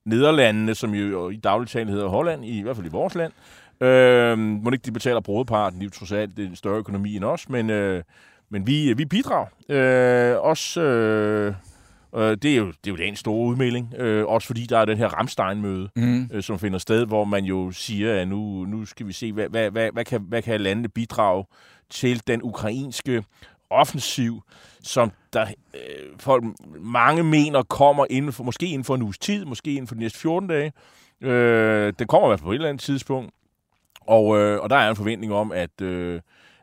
Nederlandene, som jo i dagligtalen hedder Holland, i, i hvert fald i vores land. Øh, må ikke de betaler brodeparten, de er jo trods alt en større økonomi end os, men, øh, men vi, vi bidrager. Øh, også, øh, øh, det, er jo, det er jo den store udmelding, øh, også fordi der er den her Ramstein-møde, mm. øh, som finder sted, hvor man jo siger, at nu, nu skal vi se, hvad, hvad, hvad, hvad, kan, hvad kan landene bidrage til den ukrainske offensiv, som der øh, folk, mange mener kommer inden for, måske inden for en uges tid, måske inden for de næste 14 dage. Øh, den kommer i hvert fald på et eller andet tidspunkt. Og, øh, og der er en forventning om, at, øh,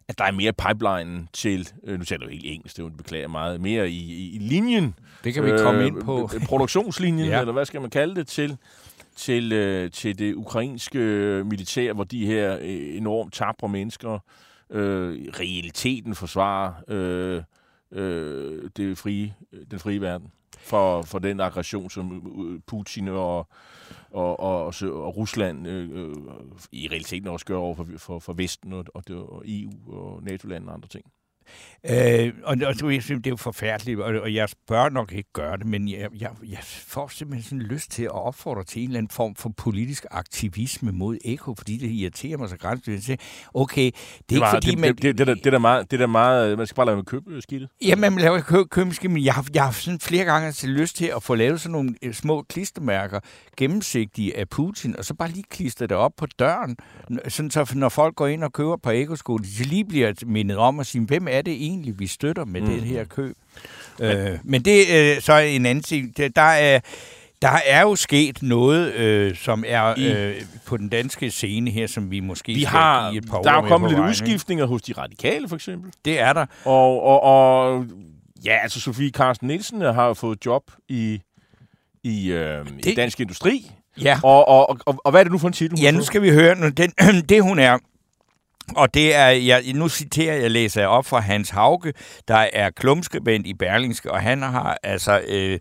at der er mere pipeline til, øh, nu taler jeg helt engelsk, det beklager meget, mere i, i, i linjen. Det kan vi øh, komme ind på. Produktionslinjen, ja. eller hvad skal man kalde det, til, til, øh, til det ukrainske militær, hvor de her øh, enormt tabre mennesker øh, realiteten forsvarer øh, øh, det frie, den frie verden for, for den aggression, som øh, Putin og, og, og, og Rusland øh, øh, i realiteten også gør over for, for, for Vesten og, og, og EU og NATO-lande og andre ting. Øh, og, og jeg synes, det er jo forfærdeligt, og, og jeg bør nok ikke gøre det, men jeg, jeg, jeg får simpelthen sådan lyst til at opfordre til en eller anden form for politisk aktivisme mod Eko, fordi det irriterer mig så grænseløst. Okay, det er det var, ikke fordi, det, man... Det, det, det, der, det, der meget, det der meget, man skal bare lade med købe skidtet. Ja, man laver kø, købe men jeg har, jeg har sådan flere gange til lyst til at få lavet sådan nogle øh, små klistermærker, gennemsigtige af Putin, og så bare lige klistre det op på døren, sådan så når folk går ind og køber på Eko-sko, de lige bliver mindet om at sige, hvem er det egentlig, vi støtter med mm. det her køb? Øh, men det er øh, så en anden ting. Der er... Der er jo sket noget, øh, som er øh, på den danske scene her, som vi måske vi har, et par Der er kommet lidt udskiftninger hos de radikale, for eksempel. Det er der. Og, og, og ja, altså Sofie Carsten Nielsen har jo fået job i, i, øh, det, i Dansk Industri. Ja. Og, og, og, og hvad er det nu for en titel? Ja, nu skal vi høre. Den, det hun er, og det er, jeg, nu citerer jeg, læser jeg op fra Hans Hauke, der er klumskribent i Berlingske, og han har altså øh,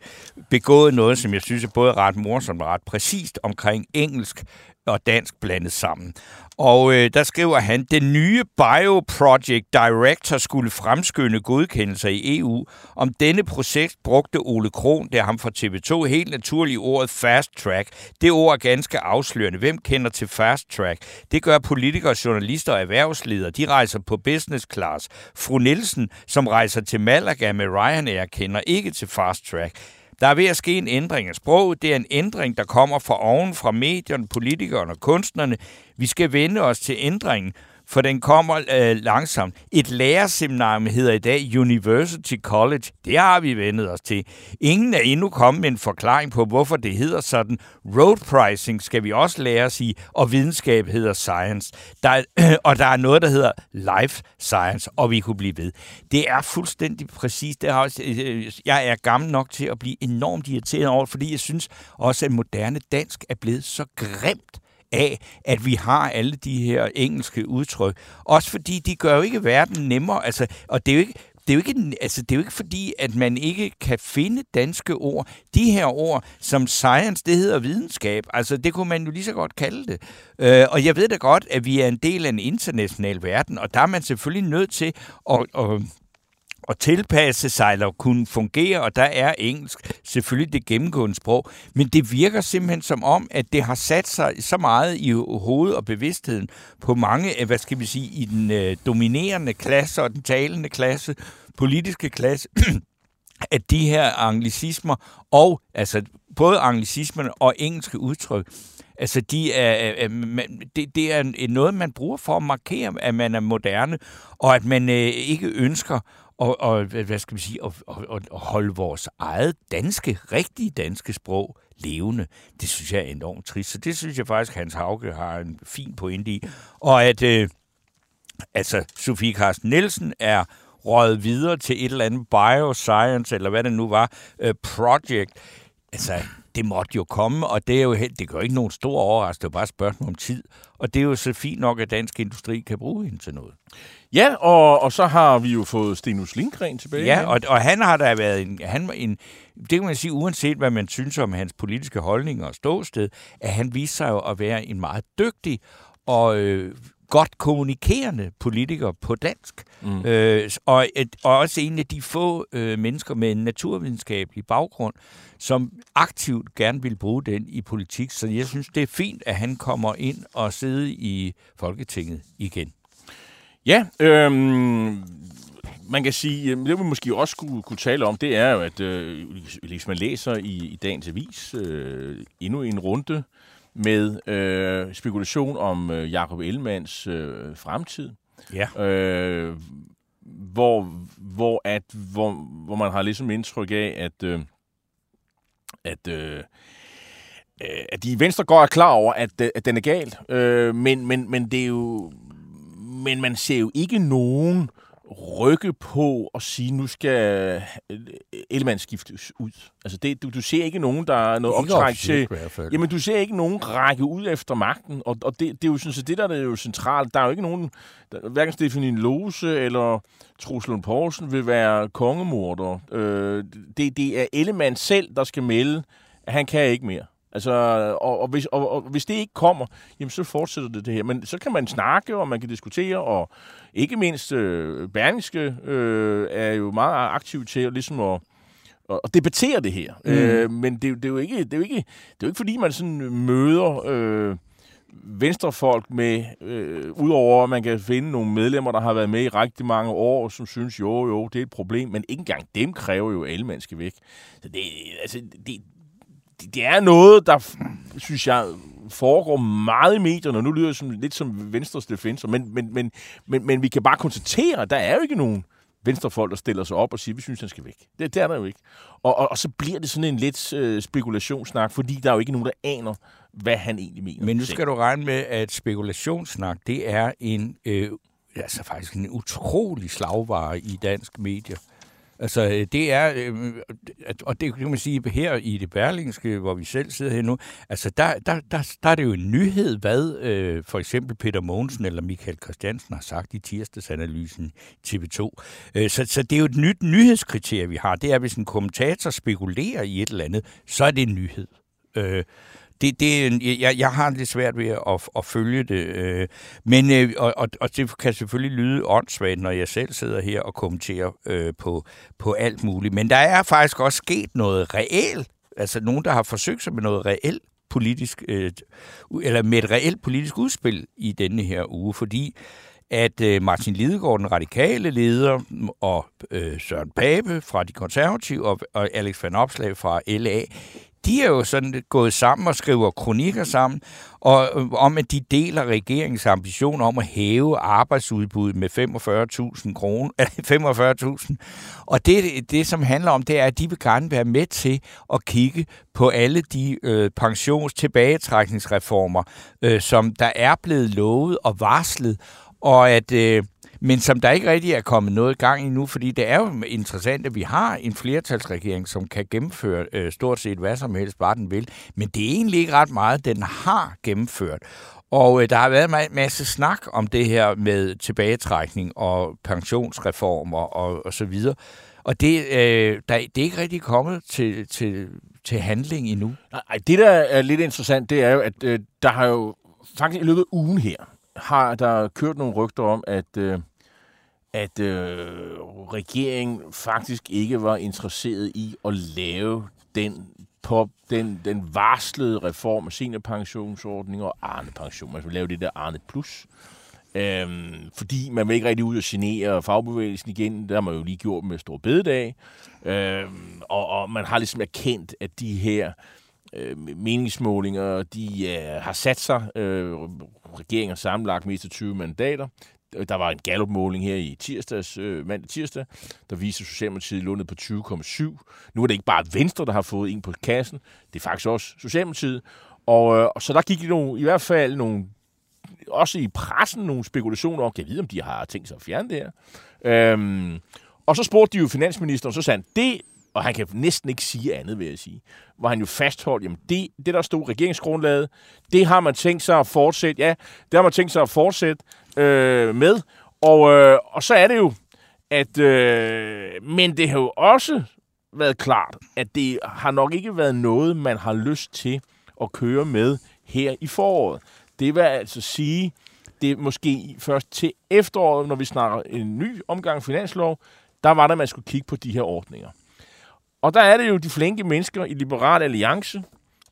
begået noget, som jeg synes er både ret morsomt og ret præcist omkring engelsk og dansk blandet sammen. Og øh, der skriver han, den nye Bioproject Director skulle fremskynde godkendelser i EU. Om denne proces brugte Ole Kron, der ham fra TV2, helt naturligt ordet fast track. Det ord er ganske afslørende. Hvem kender til fast track? Det gør politikere, journalister og erhvervsledere. De rejser på business class. Fru Nielsen, som rejser til Malaga med Ryanair, kender ikke til fast track. Der er ved at ske en ændring af sproget. Det er en ændring, der kommer fra oven, fra medierne, politikerne og kunstnerne. Vi skal vende os til ændringen, for den kommer øh, langsomt. Et lærerseminarium hedder i dag University College. Det har vi vendet os til. Ingen er endnu kommet med en forklaring på, hvorfor det hedder sådan. Road pricing skal vi også lære at sige, og videnskab hedder science. Der er, øh, og der er noget, der hedder life science, og vi kunne blive ved. Det er fuldstændig præcis. Det har, også, øh, øh, jeg er gammel nok til at blive enormt irriteret over, fordi jeg synes også, at moderne dansk er blevet så grimt af, at vi har alle de her engelske udtryk. Også fordi de gør jo ikke verden nemmere. Altså, og det er jo ikke, det er, jo ikke, altså, det er jo ikke fordi, at man ikke kan finde danske ord. De her ord, som science, det hedder videnskab. Altså, det kunne man jo lige så godt kalde det. Øh, og jeg ved da godt, at vi er en del af en international verden, og der er man selvfølgelig nødt til at, at at tilpasse sig eller kunne fungere, og der er engelsk selvfølgelig det gennemgående sprog, men det virker simpelthen som om, at det har sat sig så meget i hovedet og bevidstheden på mange, hvad skal vi sige, i den øh, dominerende klasse og den talende klasse, politiske klasse, at de her anglicismer og altså både anglicismerne og engelske udtryk, altså de er, det, det er noget, man bruger for at markere, at man er moderne, og at man øh, ikke ønsker og, og hvad skal vi sige, og, og, og holde vores eget danske, rigtige danske sprog levende. Det synes jeg er enormt trist. Så det synes jeg faktisk, Hans Hauge har en fin pointe i. Og at øh, altså, Sofie Carsten Nielsen er røget videre til et eller andet bioscience, eller hvad det nu var, øh, project. Altså, det måtte jo komme, og det er jo helt, det gør ikke nogen stor overraskelse, det er bare et spørgsmål om tid. Og det er jo så fint nok, at dansk industri kan bruge hende til noget. Ja, og, og så har vi jo fået Stenus Lindgren tilbage. Ja, og, og han har da været en, han en, det kan man sige, uanset hvad man synes om hans politiske holdninger og ståsted, at han viser sig jo at være en meget dygtig og øh, godt kommunikerende politiker på dansk. Mm. Øh, og, et, og også en af de få øh, mennesker med en naturvidenskabelig baggrund, som aktivt gerne vil bruge den i politik. Så jeg synes, det er fint, at han kommer ind og sidder i Folketinget igen. Ja, øh, man kan sige, det vi måske også kunne, kunne tale om, det er jo, at øh, hvis man læser i, i dagens avis øh, endnu en runde med øh, spekulation om øh, Jakob Ellemanns øh, fremtid. Ja. Øh, hvor, hvor, at, hvor, hvor man har ligesom indtryk af, at, øh, at, øh, at de i Venstre går er klar over, at, at den er gal. Øh, men, men, men det er jo men man ser jo ikke nogen rykke på og sige, nu skal Ellemann skiftes ud. Altså det, du, du ser ikke nogen, der er noget optræk til... Jamen, du ser ikke nogen række ud efter magten, og, og det, det er jo sådan, så det der er jo centralt. Der er jo ikke nogen, der, hverken Stefanie Lose eller Troels Lund Poulsen vil være kongemorder. Øh, det, det er Ellemann selv, der skal melde, at han kan ikke mere. Altså, og, og, hvis, og, og hvis det ikke kommer, jamen så fortsætter det det her. Men så kan man snakke, og man kan diskutere, og ikke mindst øh, Berlingske øh, er jo meget aktiv til ligesom at, at debattere det her. Mm. Øh, men det, det, er jo ikke, det, er jo ikke, det er jo ikke fordi, man sådan møder... Øh, venstrefolk med, øh, udover at man kan finde nogle medlemmer, der har været med i rigtig mange år, som synes, jo, jo, det er et problem, men ikke engang dem kræver jo, at alle skal væk. Så det, altså, det, det, det er noget, der, synes jeg, foregår meget i medierne, og nu lyder det som, lidt som Venstres defenser, men, men, men, men, men vi kan bare konstatere, at der er jo ikke nogen venstrefolk, der stiller sig op og siger, vi synes, han skal væk. Det, det er der jo ikke. Og, og, og så bliver det sådan en lidt øh, spekulationssnak, fordi der er jo ikke nogen, der aner, hvad han egentlig mener. Men nu skal du regne med, at spekulationssnak, det er en, øh, altså faktisk en utrolig slagvare i dansk medier. Altså, øh, det er, øh, og det kan man sige her i det berlingske, hvor vi selv sidder her nu, altså, der, der, der, der er det jo en nyhed, hvad øh, for eksempel Peter Mogensen eller Michael Christiansen har sagt i tirsdagsanalysen TV2. Øh, så, så det er jo et nyt nyhedskriterie, vi har. Det er, hvis en kommentator spekulerer i et eller andet, så er det en nyhed. Øh, det, det, jeg, jeg har lidt svært ved at, at følge det. Øh, men, øh, og, og, og det kan selvfølgelig lyde åndssvagt, når jeg selv sidder her og kommenterer øh, på, på alt muligt. Men der er faktisk også sket noget reelt. Altså nogen, der har forsøgt sig med noget reelt politisk, øh, eller med et reelt politisk udspil i denne her uge, fordi at øh, Martin Lidegaard, den radikale leder, og øh, Søren Pape fra de konservative, og, og Alex Van Opslag fra LA, de er jo sådan gået sammen og skriver kronikker sammen, og øh, om at de deler regeringens ambition om at hæve arbejdsudbuddet med 45.000 kroner, 45.000. Og det, det, som handler om, det er, at de vil gerne være med til at kigge på alle de øh, pensionstilbagetrækningsreformer, øh, som der er blevet lovet og varslet, og at øh, men som der ikke rigtig er kommet noget gang i nu, fordi det er jo interessant, at vi har en flertalsregering, som kan gennemføre øh, stort set hvad som helst, bare den vil. Men det er egentlig ikke ret meget, den har gennemført. Og øh, der har været en masse snak om det her med tilbagetrækning og pensionsreformer og, og så videre. Og det, øh, der, det er ikke rigtig kommet til, til, til handling endnu. Nej, det der er lidt interessant, det er jo, at øh, der har jo faktisk i løbet af ugen her, har der kørt nogle rygter om, at øh, at øh, regeringen faktisk ikke var interesseret i at lave den på den, den varslede reform af seniorpensionsordning og Arne-pension. Man skulle lave det der Arne Plus. Øhm, fordi man vil ikke rigtig ud og genere fagbevægelsen igen. Det har man jo lige gjort med Stor Bededag. Øhm, og, og man har ligesom erkendt, at de her øh, meningsmålinger, de øh, har sat sig. Øh, regeringen har sammenlagt mest af 20 mandater. Der var en gallopmåling her i tirsdags, øh, mandag tirsdag, der viser Socialdemokratiet lundet på 20,7. Nu er det ikke bare Venstre, der har fået en på kassen. Det er faktisk også Socialdemokratiet. Og, øh, så der gik nogle, i hvert fald nogle også i pressen nogle spekulationer om, kan jeg vide, om de har tænkt sig at fjerne det her. Øhm, og så spurgte de jo finansministeren, så sagde han, det, og han kan næsten ikke sige andet, vil jeg sige, hvor han jo fastholdt, jamen det, det der stod regeringsgrundlaget, det har man tænkt sig at fortsætte, ja, det har man tænkt sig at fortsætte øh, med, og, øh, og så er det jo, at, øh, men det har jo også været klart, at det har nok ikke været noget, man har lyst til at køre med her i foråret. Det vil altså sige, det er måske først til efteråret, når vi snakker en ny omgang finanslov, der var der, man skulle kigge på de her ordninger. Og der er det jo de flinke mennesker i Liberal Alliance,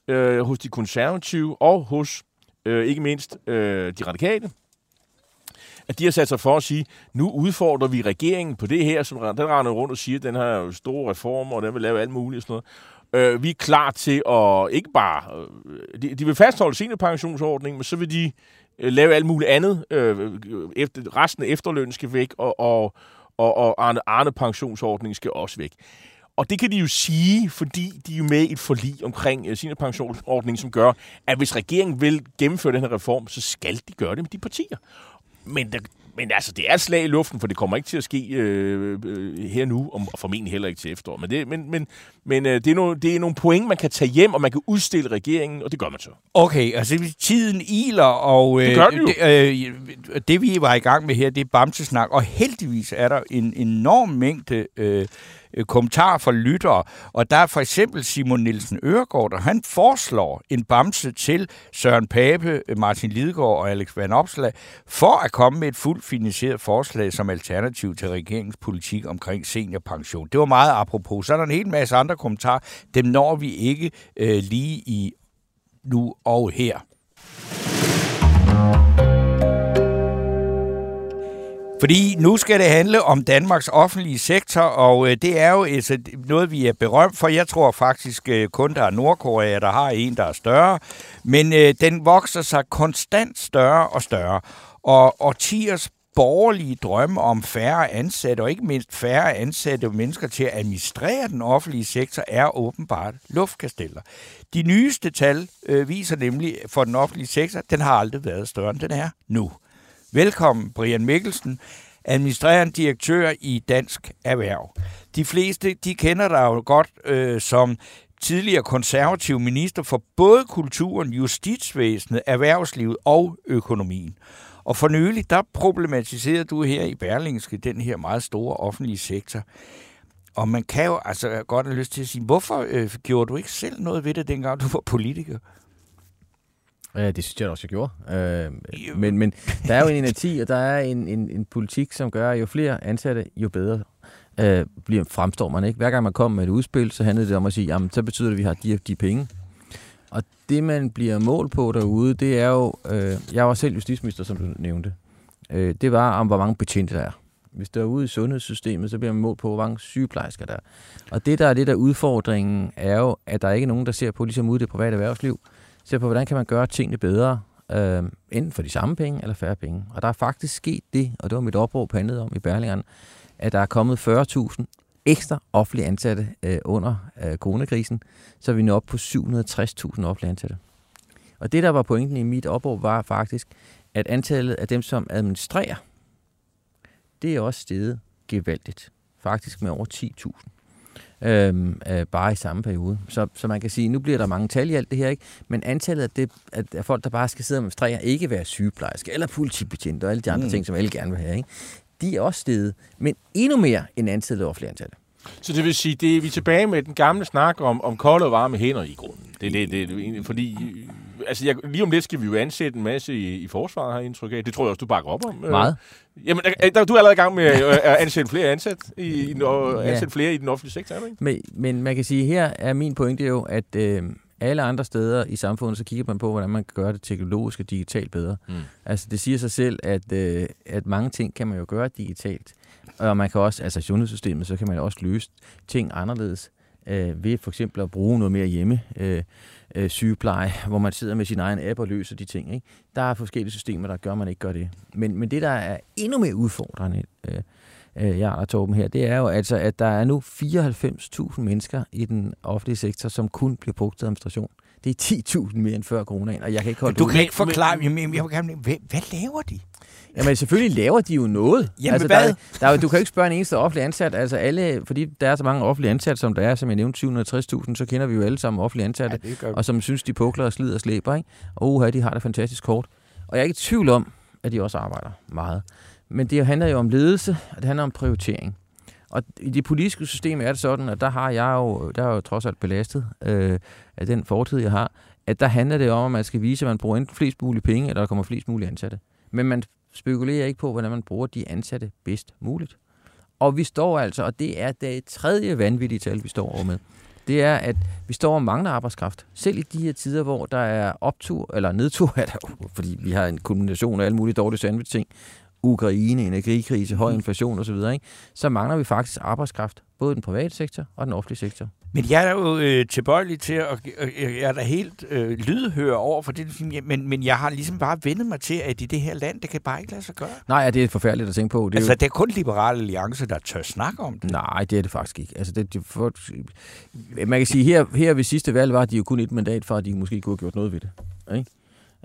øh, hos de konservative og hos øh, ikke mindst øh, de radikale, at de har sat sig for at sige, nu udfordrer vi regeringen på det her, som den render rundt og siger, at den her store reformer, og den vil lave alt muligt og sådan noget. Øh, vi er klar til at ikke bare... Øh, de, de vil fastholde seniorpensionsordningen, men så vil de øh, lave alt muligt andet. Øh, øh efter, resten af efterlønnen skal væk, og, og, og, og Arne, Arne pensionsordningen skal også væk. Og det kan de jo sige, fordi de er jo med i et forlig omkring uh, seniorpensionsordningen, som gør, at hvis regeringen vil gennemføre den her reform, så skal de gøre det med de partier. Men, der, men altså, det er et slag i luften, for det kommer ikke til at ske øh, øh, her nu, og formentlig heller ikke til efterår. Men, det, men, men, men øh, det, er nogle, det er nogle point, man kan tage hjem, og man kan udstille regeringen, og det gør man så. Okay, altså tiden iler, og det, gør det, øh, det vi var i gang med her, det er Bamsesnak, og heldigvis er der en enorm mængde... Øh, øh, kommentarer fra lyttere. Og der er for eksempel Simon Nielsen Øregård, og han foreslår en bamse til Søren Pape, øh, Martin Lidegaard og Alex Van Opslag, for at komme med et fuldt finansieret forslag som alternativ til regeringens politik omkring seniorpension. Det var meget apropos. Så er der en hel masse andre kommentarer. Dem når vi ikke øh, lige i nu og her. Fordi nu skal det handle om Danmarks offentlige sektor, og øh, det er jo altså, noget, vi er berømt for. Jeg tror faktisk øh, kun, der er Nordkorea, der har en, der er større. Men øh, den vokser sig konstant større og større. Og årtiers borgerlige drømme om færre ansatte, og ikke mindst færre ansatte mennesker til at administrere den offentlige sektor, er åbenbart luftkasteller. De nyeste tal øh, viser nemlig for den offentlige sektor, den har aldrig været større, end den er nu. Velkommen, Brian Mikkelsen, administrerende direktør i Dansk Erhverv. De fleste, de kender dig jo godt øh, som tidligere konservativ minister for både kulturen, justitsvæsenet, erhvervslivet og økonomien. Og for nylig, der problematiserede du her i Berlingske den her meget store offentlige sektor. Og man kan jo altså godt have lyst til at sige, hvorfor øh, gjorde du ikke selv noget ved det, dengang du var politiker? Ja, det synes jeg også, jeg gjorde. Øh, men, men der er jo en inerti, og der er en, en, en politik, som gør, at jo flere ansatte, jo bedre øh, bliver, fremstår man. ikke. Hver gang man kommer med et udspil, så handler det om at sige, jamen, så betyder det, at vi har de de penge. Og det, man bliver mål på derude, det er jo... Øh, jeg var selv justitsminister, som du nævnte. Øh, det var om, hvor mange betjente der er. Hvis der er ude i sundhedssystemet, så bliver man mål på, hvor mange sygeplejersker der er. Og det, der er det der udfordringen, er jo, at der ikke er nogen, der ser på, ligesom ude i det private erhvervsliv, ser på, hvordan kan man gøre tingene bedre, øh, enten for de samme penge eller færre penge. Og der er faktisk sket det, og det var mit opråb handlede om i Berlingeren, at der er kommet 40.000 ekstra offentlige ansatte øh, under øh, coronakrisen, så er vi nu op på 760.000 offentlige ansatte. Og det, der var pointen i mit opråb, var faktisk, at antallet af dem, som administrerer, det er også steget gevaldigt. Faktisk med over 10.000 øhm, øh, bare i samme periode. Så, så man kan sige, nu bliver der mange tal i alt det her, ikke? men antallet af, det, af folk, der bare skal sidde og administrere, ikke være sygeplejerske eller politibetjent og alle de andre mm. ting, som alle gerne vil have, ikke? de er også steget, men endnu mere end antallet af offentlige ansatte. Så det vil sige, det er vi tilbage med den gamle snak om, om kolde og varme hænder i grunden. Det, det, det, fordi altså, jeg, lige om lidt skal vi jo ansætte en masse i, i forsvaret, har jeg indtryk af. Det tror jeg også, du bakker op om. Øh, Meget. Jamen, der, du er allerede i gang med øh, at ansætte flere ansat i, i, og Ja. ansætte flere i den offentlige sektor, er ikke? Men, men man kan sige, her er min pointe jo, at øh, alle andre steder i samfundet, så kigger man på, hvordan man kan gøre det teknologisk og digitalt bedre. Mm. Altså, det siger sig selv, at, øh, at mange ting kan man jo gøre digitalt. Og man kan også, altså sundhedssystemet, så kan man også løse ting anderledes øh, ved for eksempel at bruge noget mere hjemme øh, øh, sygepleje, hvor man sidder med sin egen app og løser de ting. Ikke? Der er forskellige systemer, der gør, at man ikke gør det. Men, men det, der er endnu mere udfordrende, øh, øh, jeg og Torben her, det er jo altså, at der er nu 94.000 mennesker i den offentlige sektor, som kun bliver brugt til administration. Det er 10.000 mere end før coronaen, og jeg kan ikke holde Du det ud. kan ikke forklare, men, men jeg vil gerne, hvad, hvad laver de? Jamen selvfølgelig laver de jo noget. Jamen, altså, hvad? Der, er- der, er du kan jo ikke spørge en eneste offentlig ansat. Altså alle, fordi der er så mange offentlige ansatte, som der er, som jeg nævnte 760.000, så kender vi jo alle sammen offentlige ansatte, gør og som synes, de pukler og slider og slæber. Ikke? Og uha, de har det fantastisk hårdt. Og jeg er ikke i tvivl om, at de også arbejder meget. Men det handler jo om ledelse, og det handler om prioritering. Og i det politiske system er det sådan, at der har jeg jo, der er jo trods alt belastet øh, af den fortid, jeg har, at der handler det om, at man skal vise, at man bruger enten flest mulige penge, eller der kommer flest mulige ansatte. Men man spekulerer ikke på, hvordan man bruger de ansatte bedst muligt. Og vi står altså, og det er det tredje vanvittige tal, vi står over med, det er, at vi står og mangler arbejdskraft. Selv i de her tider, hvor der er optur, eller nedtur, er der fordi vi har en kombination af alle mulige dårlige sandwich-ting, Ukraine, energikrise, høj inflation osv., ikke? så mangler vi faktisk arbejdskraft, både den private sektor og den offentlige sektor. Men jeg er jo øh, tilbøjelig til, at øh, jeg er da helt øh, lydhør over for det, men, men jeg har ligesom bare vendet mig til, at i det her land, det kan bare ikke lade sig gøre. Nej, ja, det er forfærdeligt at tænke på. Det er altså, jo, det er kun Liberale Alliance, der tør snakke om det. nej, det er det faktisk ikke. Altså, det, det for, man kan sige, her, her ved sidste valg var de jo kun et mandat for, at de måske kunne have gjort noget ved det. Ikke?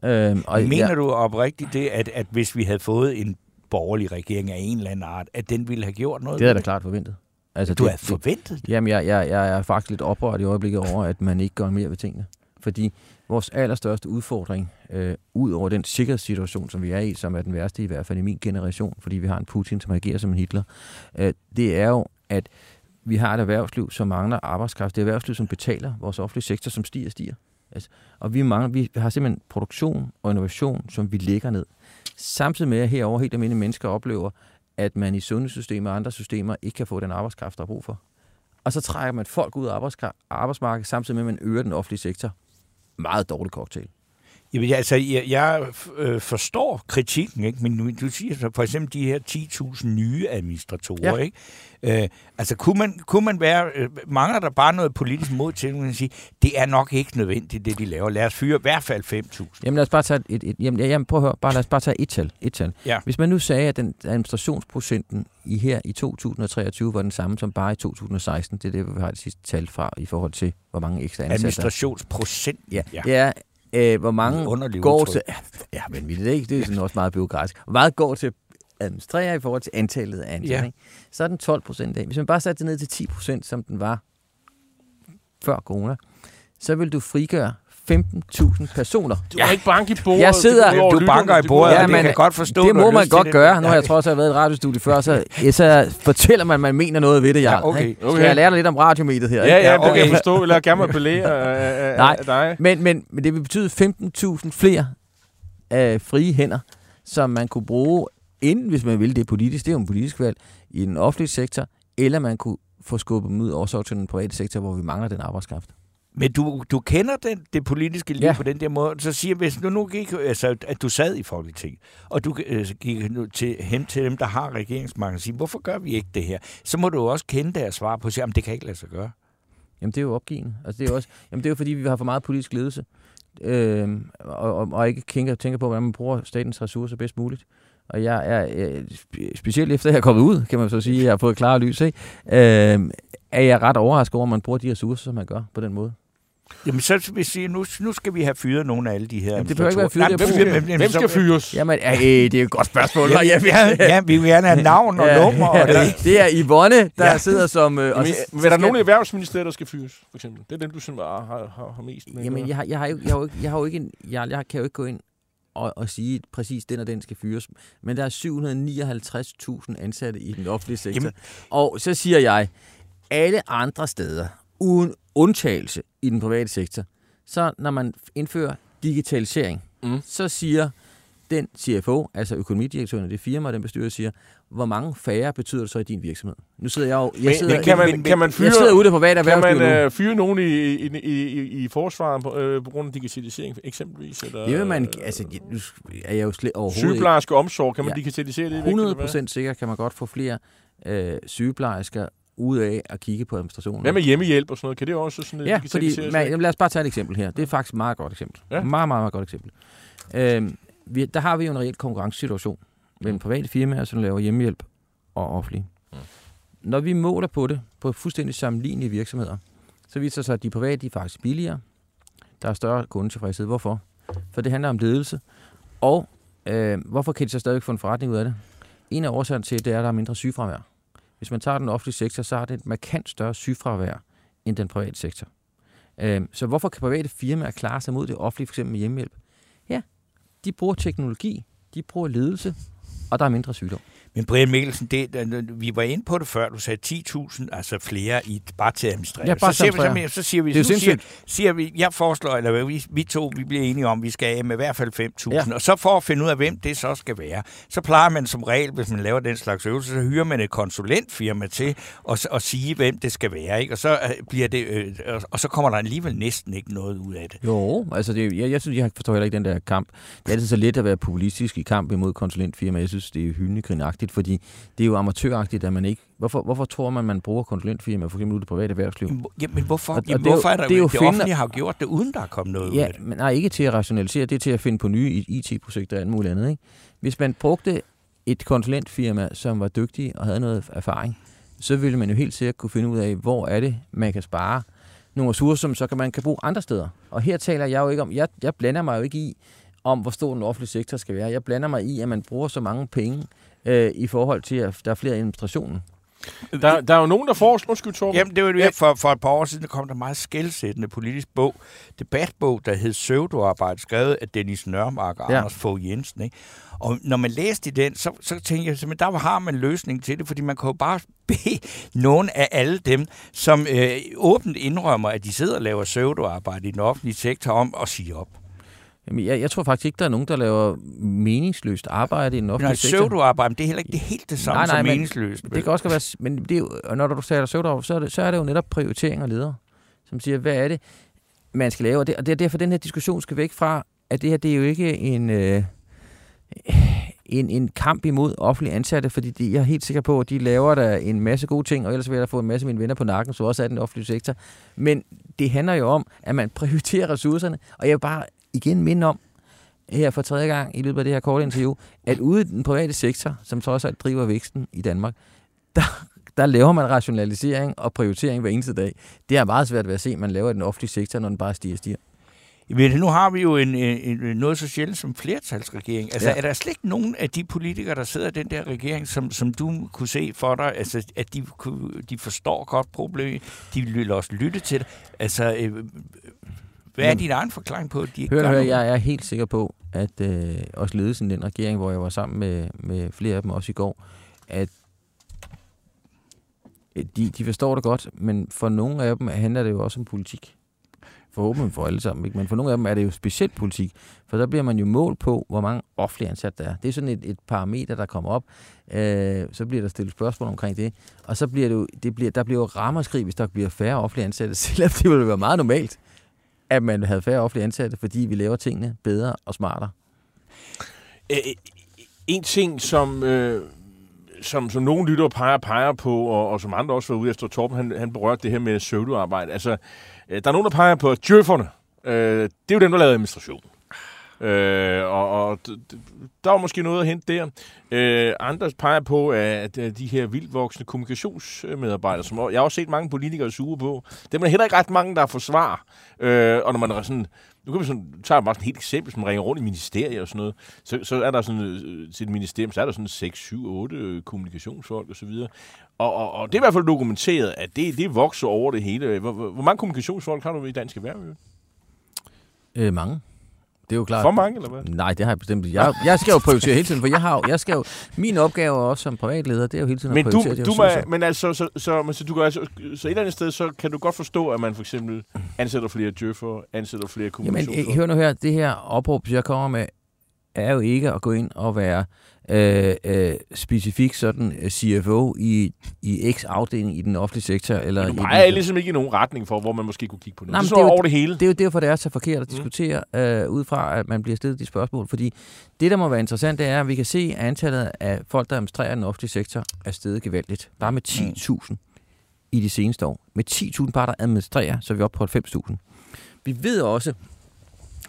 Øhm, og Mener ja, du oprigtigt det, at, at hvis vi havde fået en borgerlig regering af en eller anden art, at den ville have gjort noget? det er da klart forventet. Altså, Du det, havde forventet det. Jamen, jeg, jeg, jeg er faktisk lidt oprørt i øjeblikket over, at man ikke gør mere ved tingene. Fordi vores allerstørste udfordring, øh, ud over den sikkerhedssituation, som vi er i, som er den værste i hvert fald i min generation, fordi vi har en Putin, som agerer som en Hitler, øh, det er jo, at vi har et erhvervsliv, som mangler arbejdskraft. Det er erhvervsliv, som betaler vores offentlige sektor, som stiger og stiger. Altså, og vi, mangler, vi har simpelthen produktion og innovation, som vi lægger ned. Samtidig med, at herover helt almindelige mennesker oplever, at man i sundhedssystemer og andre systemer ikke kan få den arbejdskraft, der er brug for. Og så trækker man folk ud af arbejdsmarkedet, samtidig med, at man øger den offentlige sektor. Meget dårlig cocktail. Jamen, altså, jeg, jeg øh, forstår kritikken, ikke? men nu, du siger så for eksempel de her 10.000 nye administratorer. Ja. Ikke? Øh, altså, kunne man, kunne man være... Øh, mangler der bare noget politisk mod til, at sige, det er nok ikke nødvendigt, det de laver. Lad os fyre i hvert fald 5.000. Jamen lad os bare tage et, et jamen, ja, jamen, prøv at høre, bare lad os bare tage et tal. Et tal. Ja. Hvis man nu sagde, at den administrationsprocenten i her i 2023 var den samme som bare i 2016, det er det, vi har det sidste tal fra i forhold til, hvor mange ekstra ansatte. Administrationsprocent. Ja, ja. det er, øh, hvor mange Underligt går udtryk. til... Ja, men det er ikke. Det er sådan også meget byråkratisk. Hvor meget går til at administrere i forhold til antallet af ansatte. Ja. Ja. Så er den 12 procent af. Hvis man bare satte det ned til 10 procent, som den var før corona, så vil du frigøre 15.000 personer. Du ja. ikke banke i bordet. Jeg sidder- Du lytterne. banker i Det bordet, går- og det kan jeg godt forstå, Det du må man godt det. gøre. Nu har Ja. jeg trods alt været i et radiostudie før, så, så fortæller man, at man mener noget ved det, Jarl. Ja, okay. Okay. Skal jeg lære dig lidt om radiomediet her? Ja, ja, Ja, det kan okay. jeg forstå. Eller gerne appellere af, af, Nej. af dig. Men, men, men det vil betyde 15.000 flere af frie hænder, som man kunne bruge, enten hvis man ville det politisk, det er jo en politisk valg, i den offentlige sektor, eller man kunne få skubbet dem ud også til den private sektor, hvor vi mangler den arbejdskraft. Men du, du kender den, det politiske liv Ja. på den der måde. Så siger hvis nu, nu gik, altså, at du sad i Folketinget, og du øh, gik nu til, hen til dem, der har regeringsmagten, og siger, hvorfor gør vi ikke det her? Så må du også kende deres svar på at "Jamen, det kan ikke lade sig gøre. Jamen, det er jo opgivende. Altså, det er jo også, jamen, det er jo fordi, vi har for meget politisk ledelse, øhm, og, og, og ikke tænker, tænker på, hvordan man bruger statens ressourcer bedst muligt. Og jeg er, øh, spe- specielt efter jeg er kommet ud, kan man så sige, at jeg har fået klare lys, ikke? Øhm, er jeg ret overrasket over, at man bruger de ressourcer, som man gør på den måde. Jamen, så vil sige, nu, nu skal vi have fyret nogle af alle de her Jamen, det behøver ikke være fyret, Nej, Hvem, men- hvem så- skal fyres? Jamen, øh, det er et godt spørgsmål. Ja, ja, vi, har, ja, vi vil gerne have navn og nummer. Og det. det er Yvonne, der ja. Ja. sidder som... Øh, og Jamen, så er der nogen i Erhvervsministeriet, der skal fyres, for eksempel? Det er dem, du synes, har, har, har, har mest med. Jamen, jeg har, jeg har, jo, jeg har, jo, ikke- jeg har jo ikke... En, jeg, jeg kan jo ikke gå ind og, og sige, at præcis den og den skal fyres. Men der er 759.000 ansatte i den offentlige sektor. Jamen. Og så siger jeg, alle andre steder, uden undtagelse i den private sektor, så når man indfører digitalisering, Mm. så siger den CFO, altså økonomidirektøren af det firma, den bestyrer siger, hvor mange færre betyder det så i din virksomhed? Nu sidder jeg jo... Jeg Men, sidder, men kan, man, men- kan man fyre, jeg sidder ude i det private kan man øh, fyre nogen i, i, i, i, i forsvaret på, øh, på grund af digitalisering eksempelvis? Eller, Det vil man... Altså, nu er jeg jo slet overhovedet ikke... Sygeplejerske omsorg, kan man Ja. digitalisere det? 100 procent sikker kan man godt få flere øh, sygeplejersker ud af at kigge på administrationen. Hvad med hjemmehjælp og sådan noget? Kan det også sådan Ja, fordi, man, jamen, lad os bare tage et eksempel her. Det er faktisk et meget godt eksempel. Ja. Meget, meget, meget godt eksempel. Øhm, vi, der har vi jo en reel konkurrencesituation mellem private firmaer, som laver hjemmehjælp og offentlige. Mm. Når vi måler på det på fuldstændig sammenlignelige virksomheder, så viser det sig, at de private de er faktisk billigere. Der er større kundetilfredshed. Hvorfor? For det handler om ledelse. Og øh, hvorfor kan de så stadig få en forretning ud af det? En af årsagerne til, det er, at der er mindre sygefravær. Hvis man tager den offentlige sektor, så har det et markant større sygefravær end den private sektor. Øhm, så hvorfor kan private firmaer klare sig mod det offentlige, f.eks. med hjemmehjælp? Ja, de bruger teknologi, de bruger ledelse, og der er mindre sygdom. Men Brian Mikkelsen, det, vi var inde på det før, du sagde 10.000, altså flere i, bare til at administrere. Ja, bare så, siger vi, så, siger vi, Det er siger, siger vi, jeg foreslår, eller vi, vi to, vi bliver enige om, vi skal af med i hvert fald 5.000, Ja. og så for at finde ud af, hvem det så skal være, så plejer man som regel, hvis man laver den slags øvelse, så hyrer man et konsulentfirma til at, at sige, hvem det skal være, ikke? Og, så, øh, bliver det, øh, og- og så kommer der alligevel næsten ikke noget ud af det. Jo, altså det, jeg, jeg synes, jeg forstår heller ikke den der kamp. Det er altid så let at være populistisk i kamp imod konsulentfirma. Jeg synes, det er hyldegrinagtigt, fordi det er jo amatøragtigt, at man ikke... Hvorfor, hvorfor tror man, man bruger konsulentfirma, for eksempel ude i det private erhvervsliv? Jamen, hvor- Jamen, hvorfor, Og- og jamen, det er jo- hvorfor er der, det er jo det finde- offentlige har jo gjort det, uden der er kommet noget ud Ja, af det? men nej, ikke til at rationalisere, det er til at finde på nye IT-projekter og alt muligt andet. Ikke? Hvis man brugte et konsulentfirma, som var dygtig og havde noget erfaring, så ville man jo helt sikkert kunne finde ud af, hvor er det, man kan spare nogle ressourcer, som så kan man kan bruge andre steder. Og her taler jeg jo ikke om, jeg, jeg blander mig jo ikke i, om hvor stor den offentlige sektor skal være. Jeg blander mig i, at man bruger så mange penge øh, i forhold til, at der er flere i administrationen. Der, der er jo nogen, der foreslår... Undskyld, Torben. Jamen, det var det, for, for et par år siden, der kom der meget skældsættende politisk bog, debatbog, der hed Søvdoarbejde, skrevet af Dennis Nørmark og Ja. Anders Fogh Jensen. Ikke? Og når man læste i den, så, så tænkte jeg simpelthen, der har man en løsning til det, fordi man kan jo bare bede nogen af alle dem, som øh, åbent indrømmer, at de sidder og laver søvdoarbejde i den offentlige sektor om at sige op. Jamen, jeg, jeg tror faktisk ikke, der er nogen, der laver meningsløst arbejde i den Nej, offentlige sektor. søvdoarbejde, men det er heller ikke det er helt det samme Nej, nej, som men meningsløst. Det kan også være, men det er jo, og når du taler søvderover, så er, det, så er det jo netop prioritering og ledere, som siger, hvad er det, man skal lave? Og det, og det er derfor, den her diskussion skal væk fra, at det her, det er jo ikke en, øh, en, en kamp imod offentlige ansatte, fordi de, jeg er helt sikker på, at de laver der en masse gode ting, og ellers vil jeg da få en masse af mine venner på nakken, så også er den offentlige sektor. Men det handler jo om, at man prioriterer ressourcerne, og jeg vil bare igen minde om, her for tredje gang i løbet af det her korte interview, at ude i den private sektor, som trods alt driver væksten i Danmark, der, der laver man rationalisering og prioritering hver eneste dag. Det er meget svært ved at se, at man laver i den offentlige sektor, når den bare stiger og stiger. Men nu har vi jo en, en, en, noget så sjældent som flertalsregering. Altså, Ja. er der slet ikke nogen af de politikere, der sidder i den der regering, som, som du kunne se for dig, altså, at de, de forstår godt problemet, de vil også lytte til det? Altså, øh, hvad er Jamen, din egen forklaring på, at de ikke Hør, hør, jeg er helt sikker på, at øh, også ledelsen i den regering, hvor jeg var sammen med, med flere af dem også i går, at øh, de, de forstår det godt, men for nogle af dem handler det jo også om politik. Forhåbentlig for alle sammen, ikke? men for nogle af dem er det jo specielt politik, for der bliver man jo mål på, hvor mange offentlige ansatte der er. Det er sådan et, et parameter, der kommer op, øh, så bliver der stillet spørgsmål omkring det, og så bliver det jo, det bliver, der bliver jo rammerskrig, hvis der bliver færre offentlige ansatte, selvom det ville være meget normalt, at man havde færre offentlige ansatte, fordi vi laver tingene bedre og smartere. Øh, en ting, som, øh, som, som nogle lyttere peger, peger på, og, og som andre også var ude efter, Torben han, han berørte det her med pseudoarbejde. Altså, øh, der er nogen, der peger på, at djøfferne, øh, det er jo dem, der lavede administration. Øh, og og der var måske noget at hente der. Øh, andre peger på, at, at de her vildvoksne kommunikationsmedarbejdere, som jeg har også set mange politikere suge på, dem er heller ikke ret mange, der forsvarer. Øh, og når man er sådan, nu kan vi sådan, tager bare sådan et helt eksempel, som ringer rundt i ministerier og sådan noget, så, så er der sådan, øh, til et ministerium, så er der sådan 6, 7, 8 kommunikationsfolk og så videre. Og, og, og det er i hvert fald dokumenteret, at det, det vokser over det hele. Hvor, hvor, hvor mange kommunikationsfolk har du i Dansk Erhverv? Øh, mange det er jo klart. For mange, eller hvad? Nej, det har jeg bestemt. Jeg, jeg skal jo prioritere hele tiden, for jeg har, jo- jeg skal jo, min opgave også som privatleder, det er jo hele tiden Men at du, prioritere de du ressourcer. må, men altså, så, så, men så, du kan altså, så et eller andet sted, så kan du godt forstå, at man for eksempel ansætter flere djøffer, ansætter flere Jamen, kommunikationer. øh, hør nu her, det her opråb, jeg kommer med, er jo ikke at gå ind og være øh, øh, specifik sådan øh, CFO i, i X-afdeling i den offentlige sektor. Eller du i peger ligesom ikke i nogen retning for, hvor man måske kunne kigge på noget. Nej, men det det er jo- over det hele. Det er jo derfor, det er så forkert at diskutere øh, ud fra, at man bliver stillet de spørgsmål. Fordi det, der må være interessant, det er, at vi kan se, at antallet af folk, der administrerer den offentlige sektor, er steget gevaldigt. Bare med 10.000 i de seneste år. Med 10.000 bare, der administrerer, så er vi oppe på 90.000. Vi ved også,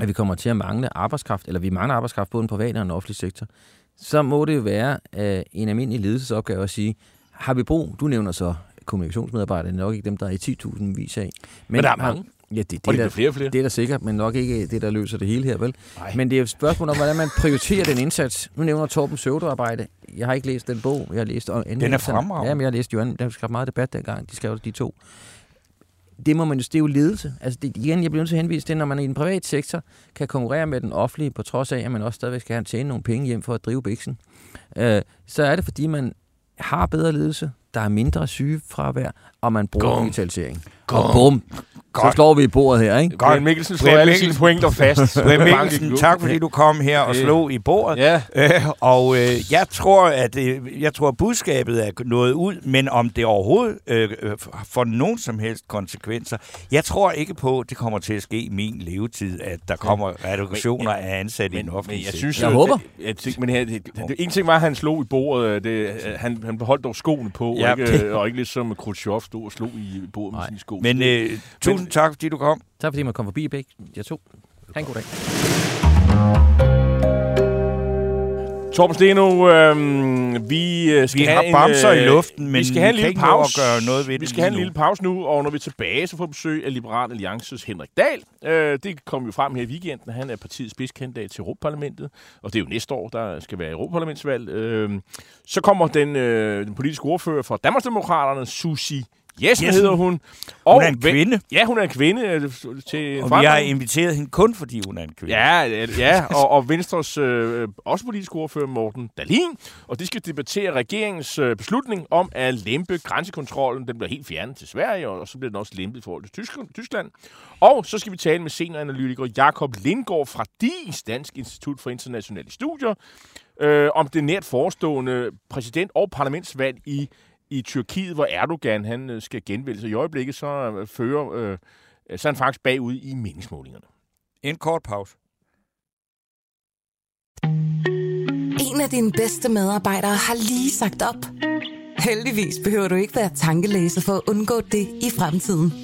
at vi kommer til at mangle arbejdskraft, eller vi mangler arbejdskraft både i den private og den offentlige sektor. Så må det jo være øh, en almindelig ledelsesopgave at sige, har vi brug, du nævner så kommunikationsmedarbejdere, er nok ikke dem, der er i 10.000 vis af. Men, der er mange. Ja, det, det, Og det er der, flere og flere. det er der sikkert, men nok ikke det, der løser det hele her, vel? Nej. Men det er jo et spørgsmål om, hvordan man prioriterer den indsats. Nu nævner Torben Søvdearbejde. Jeg har ikke læst den bog. Jeg har læst Den er fremragende. Ja, men jeg har læst jo anden. Der skrev meget debat dengang. De skrev de to. Det må man jo, det er jo ledelse. Altså det, igen, jeg bliver nødt til at henvise til, når man i den private sektor kan konkurrere med den offentlige, på trods af, at man også stadigvæk skal have tjene nogle penge hjem for at drive biksen, øh, så er det, fordi man har bedre ledelse, der er mindre sygefravær, og man bruger Gum. digitalisering. Gum. Og bum, så Godt. slår vi i bordet her, ikke? Brian Mikkelsen slår alle Mikkelsen. sine pointer fast. Brian Mikkelsen, tak fordi du kom her og slog i bordet. Ja. Øh, og øh, jeg tror, at øh, jeg tror, at budskabet er nået ud, men om det overhovedet øh, øh, får nogen som helst konsekvenser, jeg tror ikke på, at det kommer til at ske i min levetid, at der kommer reduktioner af ansatte i den Men, offentlige men jeg synes, Jeg håber. At, at, men her, det, det, en ting var, at han slog i bordet. Det, at han, han beholdt dog skoene på, Ja. ja. og, ikke, og ikke ligesom Khrushchev stod og slog i bordet med Nej. sine sko. Men øh, tusind tak, fordi du kom. Tak fordi man kom forbi begge. Jeg to. Ha' en god dag. Torben Steno, øh, vi øh, skal Vi have har en, bamser i øh, luften, men vi skal have en lille pause. gøre noget ved vi det skal have en lille pause nu, og når vi er tilbage, så får vi besøg af Liberal Alliances Henrik Dahl. Øh, det kom jo frem her i weekenden. Han er partiets spidskandidat til Europaparlamentet, og det er jo næste år, der skal være Europaparlamentsvalg. Øh, så kommer den, øh, den politiske ordfører fra Danmarksdemokraterne, Susi Jessen, Jessen. hedder hun. Hun er en Ve- kvinde, Ja, hun er en kvinde øh, til og vi har forandring. inviteret hende kun, fordi hun er en kvinde. Ja, ja, ja og, og Venstres øh, også politiske ordfører Morten Dalin, og de skal debattere regeringens øh, beslutning om at lempe grænsekontrollen. Den bliver helt fjernet til Sverige, og, og så bliver den også lempet i forhold til Tysk- Tyskland. Og så skal vi tale med senioranalytiker Jakob Lindgaard fra DIS, Dansk Institut for Internationale Studier, øh, om det nært forestående præsident- og parlamentsvalg i, i Tyrkiet, hvor Erdogan han øh, skal genvælge sig. I øjeblikket så øh, fører øh, så er han faktisk bagud i meningsmålingerne. En kort pause. En af dine bedste medarbejdere har lige sagt op. Heldigvis behøver du ikke være tankelæser for at undgå det i fremtiden.